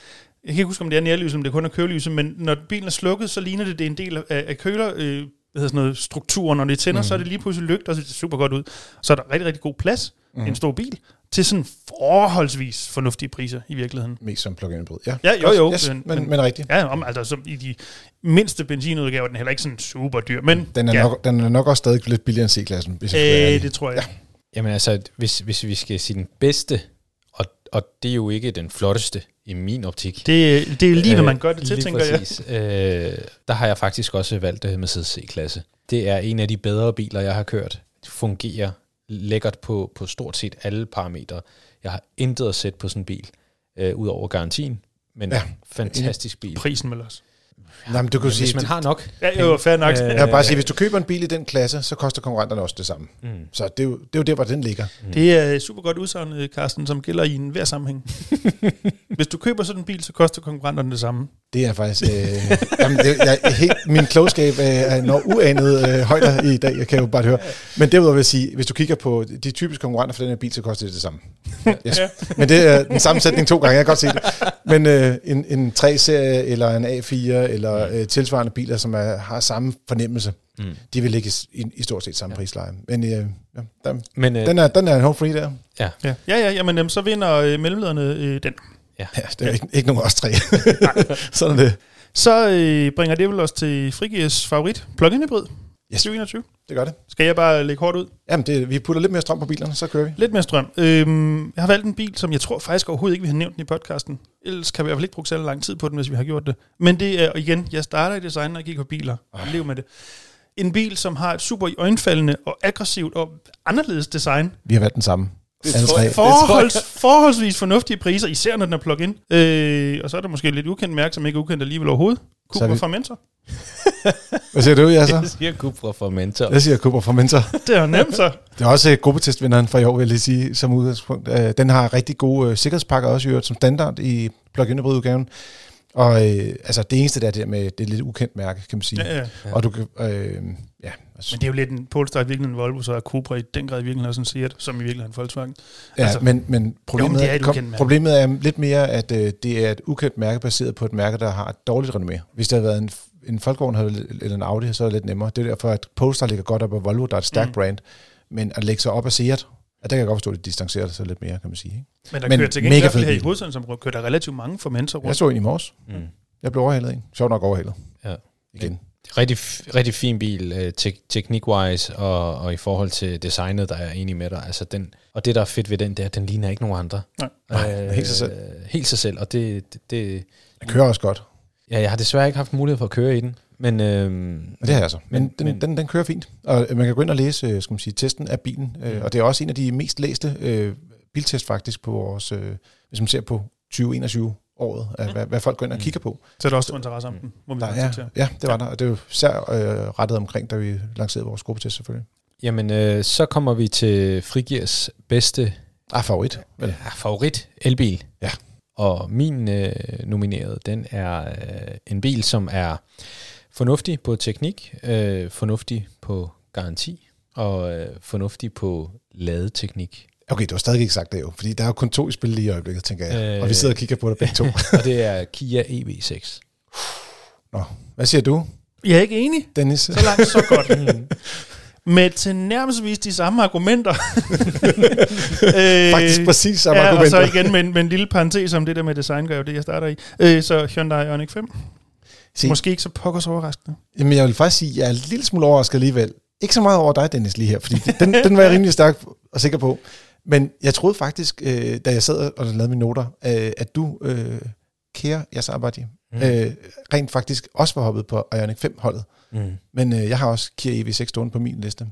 jeg kan ikke huske, om det er nærlyset, om det kun er kølelyset, men når bilen er slukket, så ligner det, det er en del af, af køler, øh, hvad sådan noget, struktur, når det tænder, mm. så er det lige pludselig lygt, og så ser det super godt ud. Så er der rigtig, rigtig god plads, mm. en stor bil, til sådan forholdsvis fornuftige priser i virkeligheden. Mest som plug-in hybrid. Ja, ja jo, jo. Yes, men, men, men rigtigt. Ja, om, altså som i de mindste benzinudgaver, den er heller ikke sådan super dyr. Men, den, er ja. nok, den er nok også stadig lidt billigere end C-klassen. Hvis jeg øh, det tror jeg. Ja. Jamen altså, hvis, hvis vi skal sige den bedste, og, og det er jo ikke den flotteste i min optik. Det, det er lige, hvad man gør det til, øh, tænker præcis. jeg. Øh, der har jeg faktisk også valgt det Mercedes C-klasse. Det er en af de bedre biler, jeg har kørt. Det fungerer lækkert på, på stort set alle parametre. Jeg har intet at sætte på sådan en bil, øh, ud over garantien, men ja. fantastisk bil. Prisen vel også. Nej, men du kan ja, sige, hvis man har nok. Ja, jo, fair nok. Øh, jeg vil bare sige, hvis du køber en bil i den klasse, så koster konkurrenterne også det samme. Mm. Så det er, jo, det er jo der, hvor den ligger. Mm. Det er super godt udsagn, Carsten, som gælder i en hver sammenhæng. hvis du køber sådan en bil, så koster konkurrenterne det samme. Det er faktisk... Øh, jamen, det, jeg, helt, min klogskab er når uanet øh, højder i dag, jeg kan jo bare høre. Men derudover vil jeg sige, hvis du kigger på de typiske konkurrenter for den her bil, så koster det det samme. Yes. ja. Men det er den samme sætning to gange, jeg kan godt se det. Men øh, en, en 3-serie eller en A4 eller øh, tilsvarende biler, som er, har samme fornemmelse, mm. de vil ligge i, i stort set samme ja. prisleje. Men, øh, ja, der, Men øh, den, er, den er en home free der. Ja, ja, ja, ja jamen, så vinder øh, mellemlederne øh, den. Ja, ja det er. Ikke, ikke nogen af os tre. Sådan det. Så øh, bringer det vel os til Frigies favorit, plug-in hybrid. Yes. 2021. Det gør det. Skal jeg bare lægge hårdt ud? Jamen, det, vi putter lidt mere strøm på bilerne, så kører vi. Lidt mere strøm. Øhm, jeg har valgt en bil, som jeg tror faktisk overhovedet ikke, vi har nævnt den i podcasten. Ellers kan vi i hvert fald ikke bruge særlig lang tid på den, hvis vi har gjort det. Men det er, igen, jeg starter i design, og kigger på biler. Og lever med det. En bil, som har et super øjenfaldende og aggressivt og anderledes design. Vi har valgt den samme. Det tror jeg, Forholds, det tror forholdsvis fornuftige priser, især når den er plug-in. Øh, og så er der måske lidt ukendt mærke, som ikke er ukendt alligevel overhovedet. Cupra vi... fra Mentor. Hvad siger du, Jasser? Jeg siger Cupra fra Mentor. Jeg siger Cupra fra Mentor. det er nemt så. Det er også gruppetestvinderen fra i år, vil jeg lige sige, som udgangspunkt. Øh, den har rigtig gode øh, sikkerhedspakker også, som standard i plug-in udgaven Og øh, altså, det eneste der er det der med, det er lidt ukendt mærke, kan man sige. Ja, ja. Og du kan, øh, ja, altså, Men det er jo lidt en Polestar i virkeligheden en Volvo, så er Cupra i den grad i virkeligheden også en Seat, som i virkeligheden en Volkswagen. ja altså- men, men problemet, Jo, men er kom, mærke. problemet er lidt mere, at øh, det er et ukendt mærke baseret på et mærke, der har et dårligt renommé. Hvis det havde været en, en Volkswagen eller en Audi, så er det lidt nemmere. Det er derfor, at Polestar ligger godt op af Volvo, der er et stærkt mm. brand. Men at lægge sig op af Seat, ja, der kan jeg godt forstå, at det distancerer sig lidt mere, kan man sige. Ikke? Men der Men kører til mega gengæld fald fed her i hovedstadsområdet, kører der relativt mange Formentor Jeg rundt. så en i morges. Mm. Jeg blev overhalet en. Sjovt nok overhalet. Ja. Igen. Rigtig, f- rigtig fin bil, øh, tek- teknik-wise, og, og i forhold til designet, der er jeg enig med dig. Altså den, og det, der er fedt ved den, det er, at den ligner ikke nogen andre. Nej. Nej, helt sig selv. Helt sig selv, og det, det, det... Den kører også godt. Ja, jeg har desværre ikke haft mulighed for at køre i den, men... Øhm, Og det har jeg så. Men, Men- den, men- den, den kører fint. Og man kan gå ind og læse øh, skal man sige, testen af bilen. Mm. Øh, og det er også en af de mest læste øh, biltest faktisk på vores, øh, hvis man ser på 2021 året, af, hvad, hvad folk går ind og Mm. kigger på. Så er der også stor interesse om den, må vi Der er, acceptere. ja, det var der. Og det er jo især øh, rettet omkring, da vi lancerede vores gruppetest selvfølgelig. Jamen, øh, så kommer vi til Frigears bedste Ah, favorit. Vel? ja, favorit elbil. Ja. Og min øh, nomineret, den er øh, en bil, som er fornuftig på teknik, øh, fornuftig på garanti og øh, fornuftig på ladeteknik. Okay, du har stadig ikke sagt det jo, fordi der er jo kun to i spil lige i øjeblikket, tænker jeg. Øh. Og vi sidder og kigger på det begge to. og det er Kia E EV6. Nå, hvad siger du, Jeg er ikke enig. Dennis? Så langt, så godt. Med tilnærmelsesvis de samme argumenter. øh, Faktisk præcis samme ja, og så argumenter. igen med en, med en lille parentes om det der med design, gør jo det, jeg starter i. Øh, så Hyundai Ioniq 5. Se, Måske ikke så pokkers overraskende. Jamen, jeg vil faktisk sige, at jeg er en lille smule overrasket alligevel. Ikke så meget over dig, Dennis, lige her, fordi den, den var jeg rimelig stærk og sikker på. Men jeg troede faktisk, øh, da jeg sad og lavede mine noter, øh, at du, øh, kære Yasabadi, Mm. mm. øh, rent faktisk også var hoppet på Ioniq 5-holdet. Mm. Men øh, jeg har også Kia EV6 stående på min liste.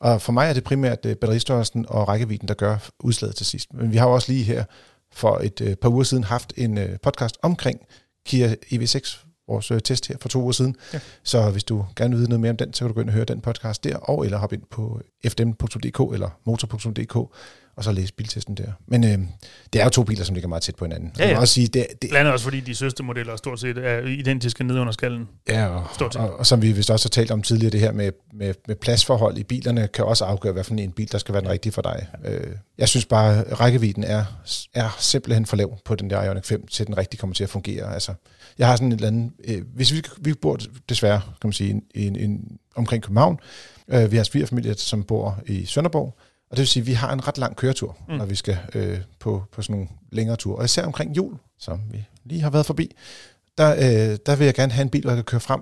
Og for mig er det primært øh, batteristørrelsen og rækkevidden, der gør udslaget til sidst. Men vi har jo også lige her for et øh, par uger siden haft en øh, podcast omkring Kia EV6, vores øh, test her for to uger siden. Ja. Så hvis du gerne vil vide noget mere om den, så kan du gå ind og høre den podcast der, og eller hoppe ind på fdm.dk eller motor.dk, og så læse biltesten der. Men øh, det er jo to biler, som ligger meget tæt på hinanden. Ja, ja, ja. ja. også sige, det, det, Blandt andet også fordi de søste modeller stort set er identiske nede under skallen. Ja, og, Stort set. og, og som vi vist også har talt om tidligere, det her med, med, med pladsforhold i bilerne, kan også afgøre, hvad for en bil, der skal være den rigtige for dig. Øh, jeg synes bare, at rækkevidden er, er simpelthen for lav på den der Ioniq 5, til den rigtig kommer til at fungere. Altså, jeg har sådan en eller anden... Øh, hvis vi, vi bor desværre, kan man sige, i en, en, omkring København. Øh, vi har svigerfamilie, som bor i Sønderborg. Og det vil sige, at vi har en ret lang køretur, Mm. når vi skal øh, på, på sådan nogle længere ture. Og især omkring jul, som vi lige har været forbi, der, øh, der vil jeg gerne have en bil, hvor jeg kan køre frem,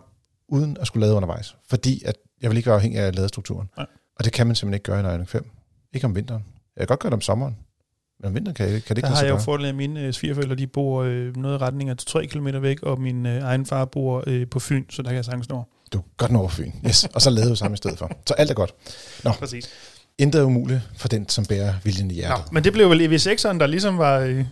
uden at skulle lade undervejs. Fordi at jeg vil ikke være afhængig af ladestrukturen. Nej. Og det kan man simpelthen ikke gøre i Ioniq 5. Ikke om vinteren. Jeg kan godt gøre det om sommeren. Men om vinteren kan, jeg, kan det ikke Der har jeg jo gøre. fordel af, mine øh, svigerforældre, de bor øh, noget i retning af 3 km væk, og min øh, egen far bor øh, på Fyn, så der kan jeg sagtens nå. Du er godt over Fyn. Yes. Og så lavede vi sammen i stedet for. Så alt er godt. Præcis. Intet er umuligt for den, som bærer viljen i Nå, hjertet. men det blev vel EV6'eren, der ligesom var... Øh,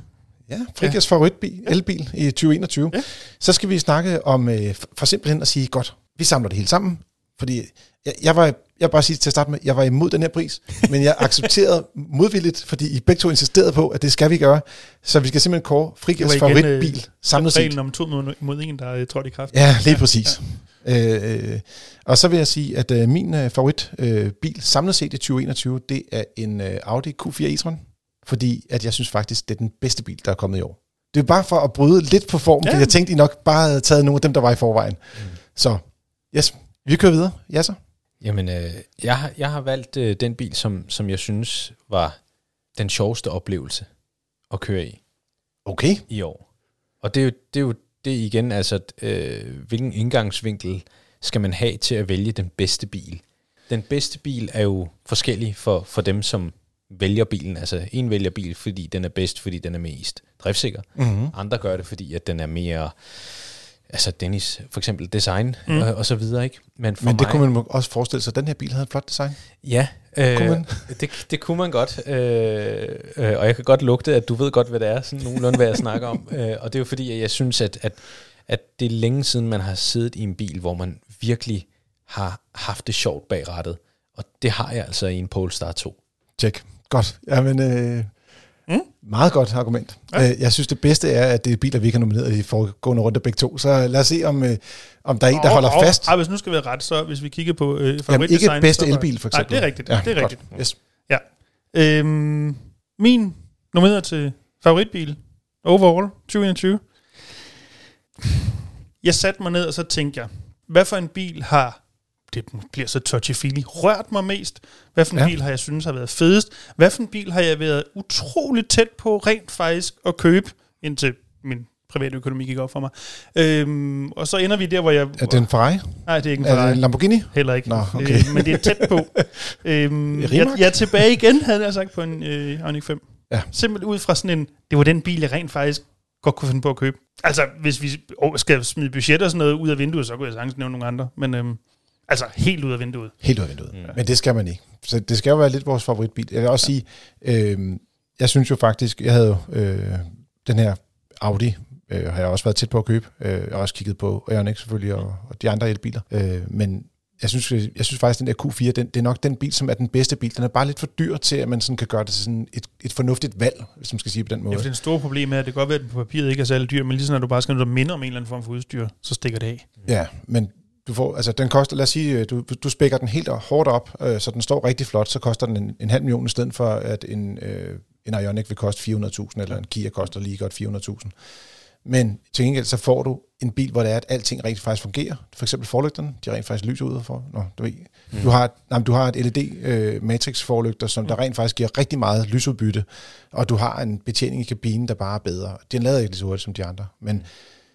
Ja, Frikas ja. favoritbil, elbil i 2021. Ja. Så skal vi snakke om, øh, for simpelthen at sige, godt, vi samler det hele sammen, fordi jeg, jeg var, jeg bare sige til at starte med, jeg var imod den her pris, men jeg accepterede modvilligt, fordi I begge to insisterede på, at det skal vi gøre. Så vi skal simpelthen kåre igen, favoritbil øh, samlet set. om to mod, mod en, der trådte i kraft. Ja, lige ja, præcis. Ja. Øh, øh, og så vil jeg sige, at øh, min øh, favoritbil øh, bil samlet set i 2021, det er en øh, Audi Q4 e-tron, fordi at jeg synes faktisk, det er den bedste bil, der er kommet i år. Det er bare for at bryde lidt på formen, ja. fordi jeg tænkte, I nok bare havde taget nogle af dem, der var i forvejen. Mm. Så, yes, vi kører videre. Ja så. Jamen, øh, jeg, har- jeg har valgt øh, den bil, som, som jeg synes var den sjoveste oplevelse at køre i Okay. i år. Og det er jo det, er jo det igen, altså, øh, hvilken indgangsvinkel skal man have til at vælge den bedste bil? Den bedste bil er jo forskellig for, for dem, som vælger bilen. Altså, en vælger bil, fordi den er bedst, fordi den er mest driftsikker. Mm-hmm. Andre gør det, fordi at den er mere, altså Dennis, for eksempel design Mm. og, og så videre, ikke? Men, for Men det mig, kunne man også forestille sig, at den her bil havde et flot design. Ja, øh, Kunne man? det, det kunne man godt. Øh, øh, og jeg kan godt lugte, at du ved godt, hvad det er, sådan nogenlunde, hvad jeg snakker om. Øh, og det er jo fordi, at jeg synes, at, at, at det er længe siden, man har siddet i en bil, hvor man virkelig har haft det sjovt bag rattet. Og det har jeg altså i en Polestar 2. Tjek. Godt. Jamen, øh, Mm. Meget godt argument. Ja. Ja. Jeg synes, det bedste er, at det er biler, vi ikke har nomineret i foregående runde begge to. Så lad os se, om, øh, om der er en, der Og- holder og- fast. Og, hvis nu skal være ret, så hvis vi kigger på øh, Jamen, ikke bedste elbil, for eksempel. Nej, det er rigtigt. Ja, det er godt. rigtigt. Yes. Øhm, min nomineret til favoritbil overall 2021. Jeg satte mig ned, og så tænkte jeg, hvad for en bil har, det bliver så touchy-feely, rørt mig mest? Hvad for en ja. Bil har jeg synes har været fedest? Hvad for en bil har jeg været utroligt tæt på rent faktisk at købe, indtil min private økonomi gik op for mig. Øhm, og så ender vi der, hvor jeg... Er det en Ferrari? Nej, det er ikke en Er det Ferrari. en Lamborghini? Heller ikke. Nå, okay. øh, men det er tæt på. øhm, jeg, jeg er tilbage igen, havde jeg sagt, på en øh, Ioniq 5. Ja. Simpelthen ud fra sådan en, det var den bil, jeg rent faktisk godt kunne finde på at købe. Altså, hvis vi skal smide budget og sådan noget ud af vinduet, så kunne jeg sagtens nævne nogle andre. Men øhm, altså, helt ud af vinduet. Helt ud af vinduet. Mm. Men det skal man ikke. Så det skal jo være lidt vores favoritbil. Jeg vil også sige, øh, jeg synes jo faktisk, jeg havde jo øh, den her Audi, øh, har jeg også været tæt på at købe. Øh, jeg har også kigget på Ioniq selvfølgelig, og, og de andre elbiler. Øh, men jeg synes, jeg synes faktisk, at den der Q4, den, det er nok den bil, som er den bedste bil. Den er bare lidt for dyr til, at man sådan kan gøre det til sådan et, et fornuftigt valg, hvis man skal sige på den Ja, måde. for det store problem er, at det kan godt være, at den på papiret ikke er særlig dyr, men lige sådan, at du bare skal noget, der minder om en eller anden form for udstyr, så stikker det af. Ja, men du får, altså den koster, lad os sige, du, du spækker den helt hårdt op, øh, så den står rigtig flot, så koster den en, en halv million i stedet for, at en, øh, en Ioniq vil koste 400.000, eller en Kia koster lige godt 400.000. Men til gengæld så får du en bil, hvor det er, at alting rent faktisk fungerer. For eksempel forlygterne, de rent faktisk lyser ud for. Nå, du, ved. Mm. Du, har, et- nej, du har et LED-matrix-forlygter, som der rent faktisk giver rigtig meget lysudbytte, og du har en betjening i kabinen, der bare er bedre. Den lader ikke lige så hurtigt som de andre, men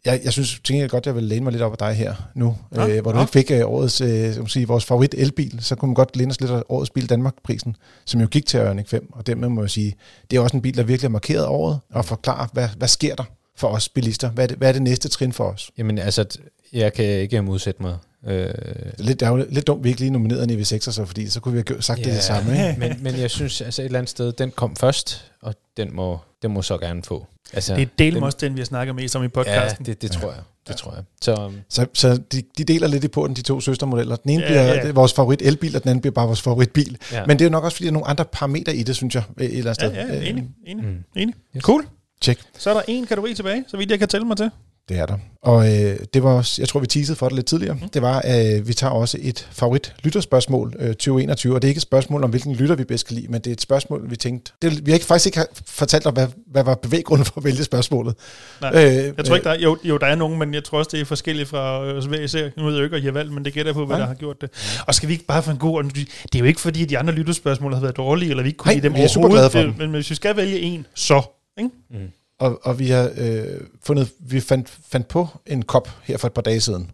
jeg, jeg synes til gengæld godt, jeg vil læne mig lidt op af dig her nu, Ja, ja, øh, hvor du ja. ikke fik øh, årets, øh, man sige, vores favorit elbil, så kunne man godt læne os lidt af årets bil Danmark-prisen, som jo gik til Ioniq 5, og dermed må jeg sige, det er også en bil, der virkelig har markeret året, og forklarer, hvad, hvad sker der for os bilister? Hvad er, det, hvad er det næste trin for os? Jamen altså, jeg kan ikke modsætte mig. Øh, lidt, det er jo lidt dumt, vi ikke lige nominerede en EV6'er, så, fordi så kunne vi have sagt yeah. det det samme. Ikke? men, men jeg synes, altså et eller andet sted, den kom først, og den må, den må så gerne få. Altså, Det er del den, også den, vi har snakket mest om i Ja, podcasten. det, det tror jeg. Det tror jeg. Så um, Så, så de, de deler lidt i porten, de to søstermodeller. Den ene Ja, ja, bliver ja. ja. vores favorit elbil, og den anden bliver bare vores favoritbil. ja. Ja. Men det er jo nok også, fordi der er nogle andre parametre i det, synes jeg, et eller andet Ja, sted. ja, enig, Øh, enig, Mm. enig. Yes. Cool. Tjek. Så er der en kategori tilbage, så vidt jeg kan tælle mig til. Det er der. Og øh, det var også, jeg tror, vi teasede for det lidt tidligere. Mm. Det var, at øh, vi tager også et favorit lytterspørgsmål øh, 2021, og det er ikke et spørgsmål om, hvilken lytter vi bedst kan lide, men det er et spørgsmål, vi tænkte... Det, vi har ikke, faktisk ikke har fortalt dig, hvad, hvad var bevæggrunden for at vælge spørgsmålet. Nej, øh, Jeg tror ikke, der er, jo, jo, der er nogen, men jeg tror også, det er forskelligt fra os hver især. Nu ved jeg ikke, at I har valgt, men det gætter jeg på, hvad Nej. der har gjort det. Og skal vi ikke bare få en god... ordentlig- Det er jo ikke, fordi de andre lytterspørgsmål har været dårlige, eller vi ikke kunne Nej, lide dem er super glade for overhovedet. dem. Men hvis vi skal vælge en, så... Ikke? mm. Og, og vi har øh, fundet, vi fandt, fandt på en kop her for et par dage siden.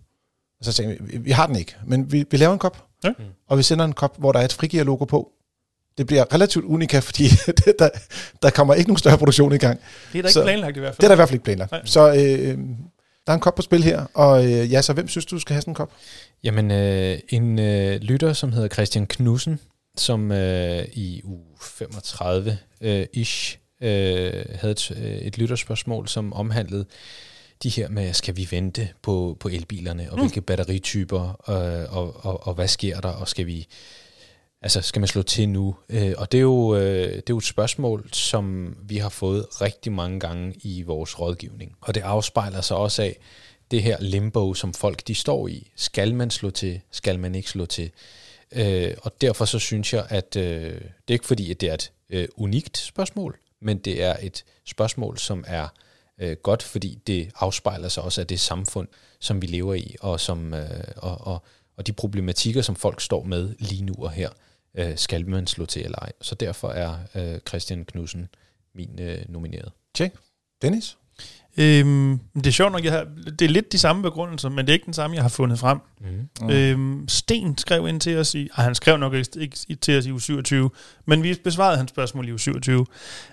Og så tænkte vi, vi, vi har den ikke, men vi, vi laver en kop, Ja. og vi sender en kop, hvor der er et frigiver-logo på. Det bliver relativt unika, fordi der, der kommer ikke nogen større produktion i gang. Det er da ikke Så- planlagt i hvert fald. Det er der i hvert fald ikke planlagt. Nej. Så øh, der er en kop på spil her, og øh, ja, så hvem synes du, du skal have sådan en kop? Jamen, øh, en øh, lytter, som hedder Christian Knudsen, som øh, i u 35 øh, havde et, øh, et lytterspørgsmål, som omhandlede de her med, skal vi vente på, på elbilerne, og mm. hvilke batterityper, øh, og, og, og hvad sker der, og skal vi, altså skal man slå til nu? Øh, og det er, jo, øh, det er jo et spørgsmål, som vi har fået rigtig mange gange i vores rådgivning, og det afspejler sig også af, det her limbo, som folk de står i. Skal man slå til? Skal man ikke slå til? Øh, og derfor så synes jeg, at øh, det er ikke fordi, at det er et øh, unikt spørgsmål, men det er et spørgsmål, som er øh, godt, fordi det afspejler sig også af det samfund, som vi lever i, og, som, øh, og, og, og de problematikker, som folk står med lige nu og her, øh, skal man slå til eller ej. Så derfor er øh, Christian Knudsen min øh, nomineret. Tjek. Dennis? Øhm, det er sjovt nok, jeg har, det er lidt de samme begrundelser, men det er ikke den samme, jeg har fundet frem. Mm. Mm. Øhm, Sten skrev ind til os i, ej, han skrev nok ikke, ikke til os i uge 27, men vi besvarede hans spørgsmål i uge 27.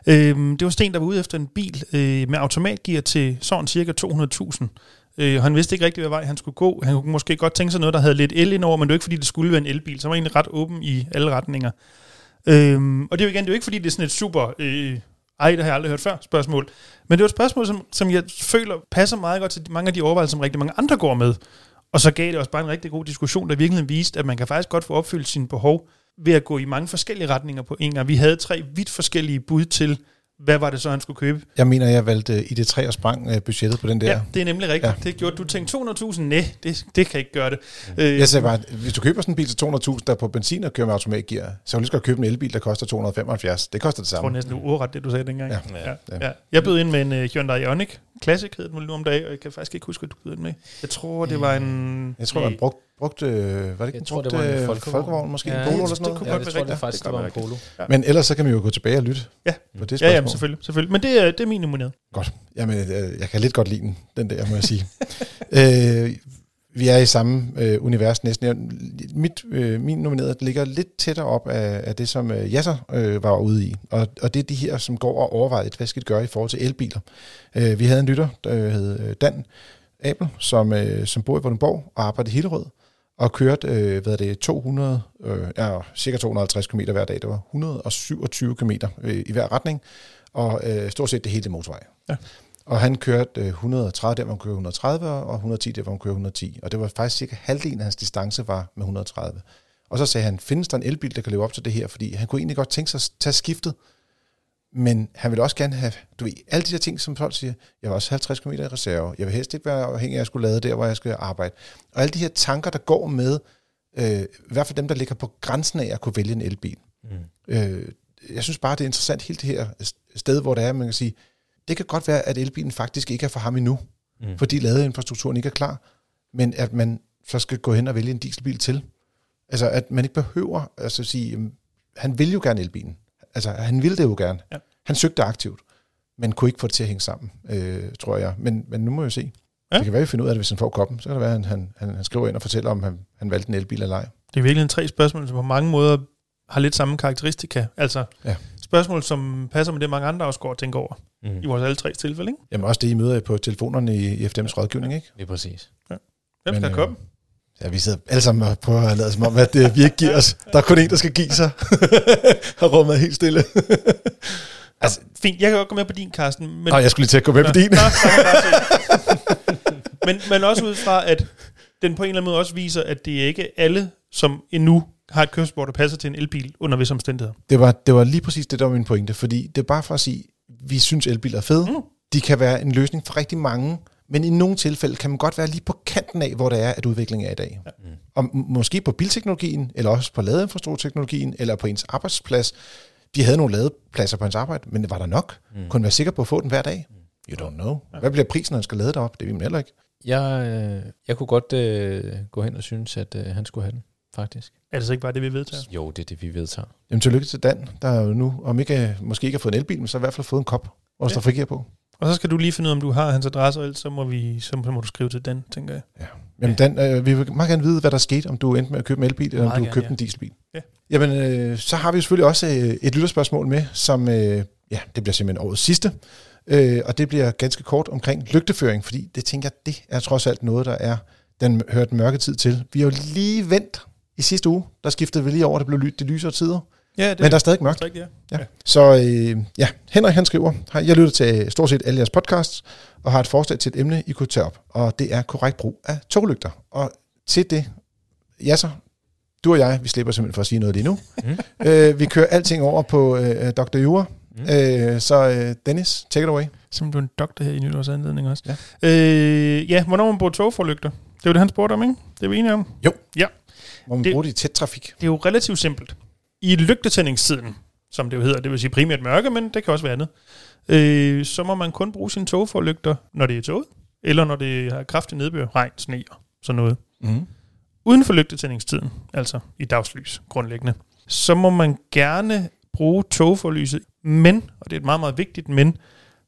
Øhm, det var Sten, der var ude efter en bil øh, med automatgear til sådan cirka 200.000. Øh, han vidste ikke rigtig, hvad vej han skulle gå. Han kunne måske godt tænke sig noget, der havde lidt el indover, men det var ikke, fordi det skulle være en elbil. Så var egentlig ret åben i alle retninger. Øhm, og det er jo igen, det er jo ikke, fordi det er sådan et super... Øh, ej, det har jeg aldrig hørt før, spørgsmål. Men det var et spørgsmål, som, som jeg føler passer meget godt til mange af de overvejelser, som rigtig mange andre går med. Og så gav det også bare en rigtig god diskussion, der virkelig viste, at man kan faktisk godt få opfyldt sine behov ved at gå i mange forskellige retninger på en gang. Vi havde tre vidt forskellige bud til, hvad var det så, han skulle købe? Jeg mener, jeg valgte ID3 og sprang øh, budgettet på den der. Ja, det er nemlig rigtigt. Ja. Det gjorde du tænkte 200.000, nej, det, det kan ikke gøre det. Mm. Jeg sagde bare, hvis du køber sådan en bil til 200.000, der er på benzin og kører med automatgear, så vil du lige godt købe en elbil, der koster 275. Det koster det Jeg tror samme. næsten, du ordret det, du sagde dengang. Ja. Ja. Ja. Ja. Jeg bød ind med en uh, Hyundai Ioniq Classic, hed den nu om dagen, og jeg kan faktisk ikke huske, hvad du bød ind med. Jeg tror, det var en... Jeg tror, det var en brugt, brugt øh, var det ikke Jeg en tror, brugt det var en øh, folkevogn. folkevogn, måske Ja, en Polo eller sådan det noget? kunne Ja, godt det være tror jeg rigtigt. faktisk, Det var en polo. Men ellers så kan man jo gå tilbage og lytte Ja. på det Ja, spørgsmål. ja, selvfølgelig, selvfølgelig. Men det er, det er min nomineret. Godt. Jamen, øh, jeg kan lidt godt lide den, den der, må jeg sige. øh, vi er i samme øh, univers næsten. Jeg, mit, øh, min nominerede ligger lidt tættere op af, af det, som øh, Yasser øh, var ude i. Og, og det er de her, som går og overvejer, hvad skal de gøre i forhold til elbiler. Øh, vi havde en lytter, der hed øh, Dan Abel, som, øh, som bor i Vordingborg og arbejder i Hillerød og kørte øh, hvad er det, 200, øh, ja, cirka 250 km hver dag. Det var 127 km øh, i hver retning, og øh, stort set det hele motorvej. Ja. Og han kørte øh, 130 der, hvor han kører 130, og 110 der, hvor han kører 110. Og det var faktisk cirka halvdelen af hans distance var med 130. Og så sagde han, findes der en elbil, der kan leve op til det her? Fordi han kunne egentlig godt tænke sig at tage skiftet, men han ville også gerne have, du ved, alle de der ting, som folk siger, jeg vil også have 50 km i reserve, jeg vil helst ikke være afhængig af, at jeg skulle lade der, hvor jeg skal arbejde. Og alle de her tanker, der går med, øh, i hvert fald dem, der ligger på grænsen af at kunne vælge en elbil. Mm. Øh, jeg synes bare, det er interessant helt det her sted, hvor det er, man kan sige, det kan godt være, at elbilen faktisk ikke er for ham endnu, Mm. fordi ladeinfrastrukturen ikke er klar, men at man så skal gå hen og vælge en dieselbil til. Altså, at man ikke behøver altså at sige, han vil jo gerne elbilen. Altså, han ville det jo gerne. Ja. Han søgte aktivt, men kunne ikke få det til at hænge sammen, øh, tror jeg. Men, men nu må jeg se. Ja. Ja. Det kan være, vi finder ud af det, hvis han får koppen. Så kan det være, at han, han, han skriver ind og fortæller, om han, han valgte en elbil eller ej. Det er virkelig tre spørgsmål, som på mange måder har lidt samme karakteristika. Altså Ja. spørgsmål, som passer med det, mange andre også går og tænker over. Mm. I vores alle tre tilfælde, ikke? Jamen også det, I møder på telefonerne i, i FDM's rådgivning, ikke? Det er præcis. Hvem Men, skal øh, komme? Ja, vi sidder alle sammen og prøver at lade som om, at det, vi ikke giver os. Der er kun en, der skal give sig. Har rummet er helt stille. Altså, fint, jeg kan godt gå med på din, Carsten. Men, Nå, jeg skulle lige til at gå med på din. Nå, men, men også ud fra, at den på en eller anden måde også viser, at det er ikke alle, som endnu har et kørselsbord, der passer til en elbil under visse omstændigheder. Det var, det var lige præcis det, der var min pointe. Fordi det er bare for at sige, vi synes elbiler er fede. Mm. De kan være en løsning for rigtig mange. Men i nogle tilfælde kan man godt være lige på kanten af, hvor det er, at udviklingen er i dag. Mm. Og m- måske på bilteknologien, eller også på ladeinfrastrukturteknologien, eller på ens arbejdsplads. De havde nogle ladepladser på ens arbejde, men det var der nok. Mm. Kunne være sikker på at få den hver dag? You don't know. Hvad bliver prisen, når man skal lade det op? Det ved man heller ikke. Jeg, øh, jeg kunne godt øh, gå hen og synes, at øh, han skulle have den, faktisk. Er det så ikke bare det, vi vedtager? Jo, det er det, vi vedtager. Jamen tillykke til Dan, der jo nu, om ikke, måske ikke har fået en elbil, men så i hvert fald fået en kop, der Ja. står frigir på. Og så skal du lige finde ud af, om du har hans adresse, og ellers så må, vi, så må du skrive til den, tænker jeg. Jamen Dan, øh, vi vil meget gerne vide, hvad der skete, om du endte med at købe en elbil, eller om du gerne, købte ja. en dieselbil. Ja. Jamen, øh, så har vi jo selvfølgelig også øh, et lytterspørgsmål med, som, øh, ja, det bliver simpelthen årets sidste. Øh, og det bliver ganske kort omkring lygteføring, fordi det tænker jeg, det er trods alt noget, der er, den den mørke tid til. Vi har jo lige vendt i sidste uge, der skiftede vi lige over, det blev ly- det lysere tider. Ja, det Men der er stadig mørkt. rigtigt, Ja. ja. Så øh, ja, Henrik han skriver, "Hej, jeg lytter til stort set alle jeres podcasts, og har et forslag til et emne, I kunne tage op, og det er korrekt brug af toglygter. Og til det, ja så, du og jeg, vi slipper simpelthen for at sige noget lige nu. Mm. øh, vi kører alting over på øh, Dr. Jura, Mm. øh, så øh, Dennis, take it away. Som du er en doktor her i nytårsanledning også. Ja. Øh, ja, hvornår man bruger togforlygter? Det var det, han spurgte om, ikke? Det er vi enige om. Hvor man Det- bruger det i tæt trafik. Det er jo relativt simpelt. I lygtetændingstiden, som det jo hedder, det vil sige primært mørke, men det kan også være andet, øh, så må man kun bruge sine togforlygter, når det er toget, eller når det har kraftig nedbør, regn, sne og sådan noget. Mm. Uden for lygtetændingstiden, altså i dagslys grundlæggende, så må man gerne bruge togforlyset, men, og det er et meget, meget vigtigt men,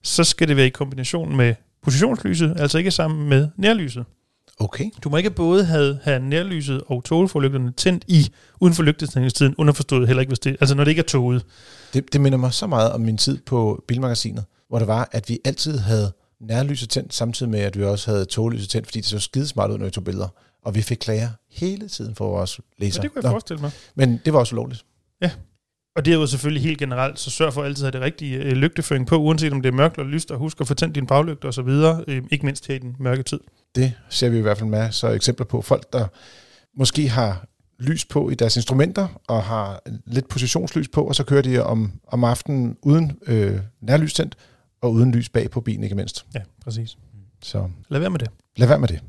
så skal det være i kombination med positionslyset, altså ikke sammen med nærlyset. Okay. Du må ikke både have, have nærlyset og togforlygterne tændt i uden for lygtetændingstiden, underforstået heller ikke, hvis det, altså når det ikke er toget. Det, det minder mig så meget om min tid på Bilmagasinet, hvor det var, at vi altid havde nærlyset tændt, samtidig med, at vi også havde toglyset tændt, fordi det så skidesmart ud, når vi tog billeder. Og vi fik klager hele tiden for vores læsere. Så det kunne jeg Nå, forestille mig. Men det var også ulovligt. Og det er jo selvfølgelig helt generelt, så sørg for altid at have det rigtige øh, lygteføring på, uanset om det er mørkt eller lyst, og husk at få tændt og så videre, øh, ikke mindst her i den mørke tid. Det ser vi i hvert fald med så eksempler på. Folk, der måske har lys på i deres instrumenter, og har lidt positionslys på, og så kører de om, om aftenen uden øh, nærlys tændt, og uden lys bag på bilen, ikke mindst. Ja, præcis. Så Lad være med det. lad være med det.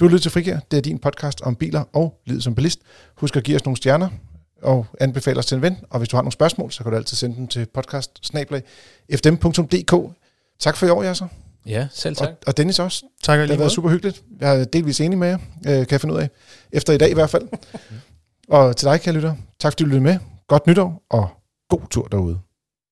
Du har lyttet til Frigær. Det er din podcast om biler og livet som bilist. Husk at give os nogle stjerner, og anbefale os til en ven. Og hvis du har nogle spørgsmål, så kan du altid sende dem til podcast. Tak for i år, Jasser. Ja, selv tak. Og, og Dennis også. Tak Det har været super hyggeligt. Jeg er delvis enig med jer, øh, kan jeg finde ud af. Efter i dag i hvert fald. og til dig, kære lytter, tak fordi du lyttede med. Godt nytår, og god tur derude.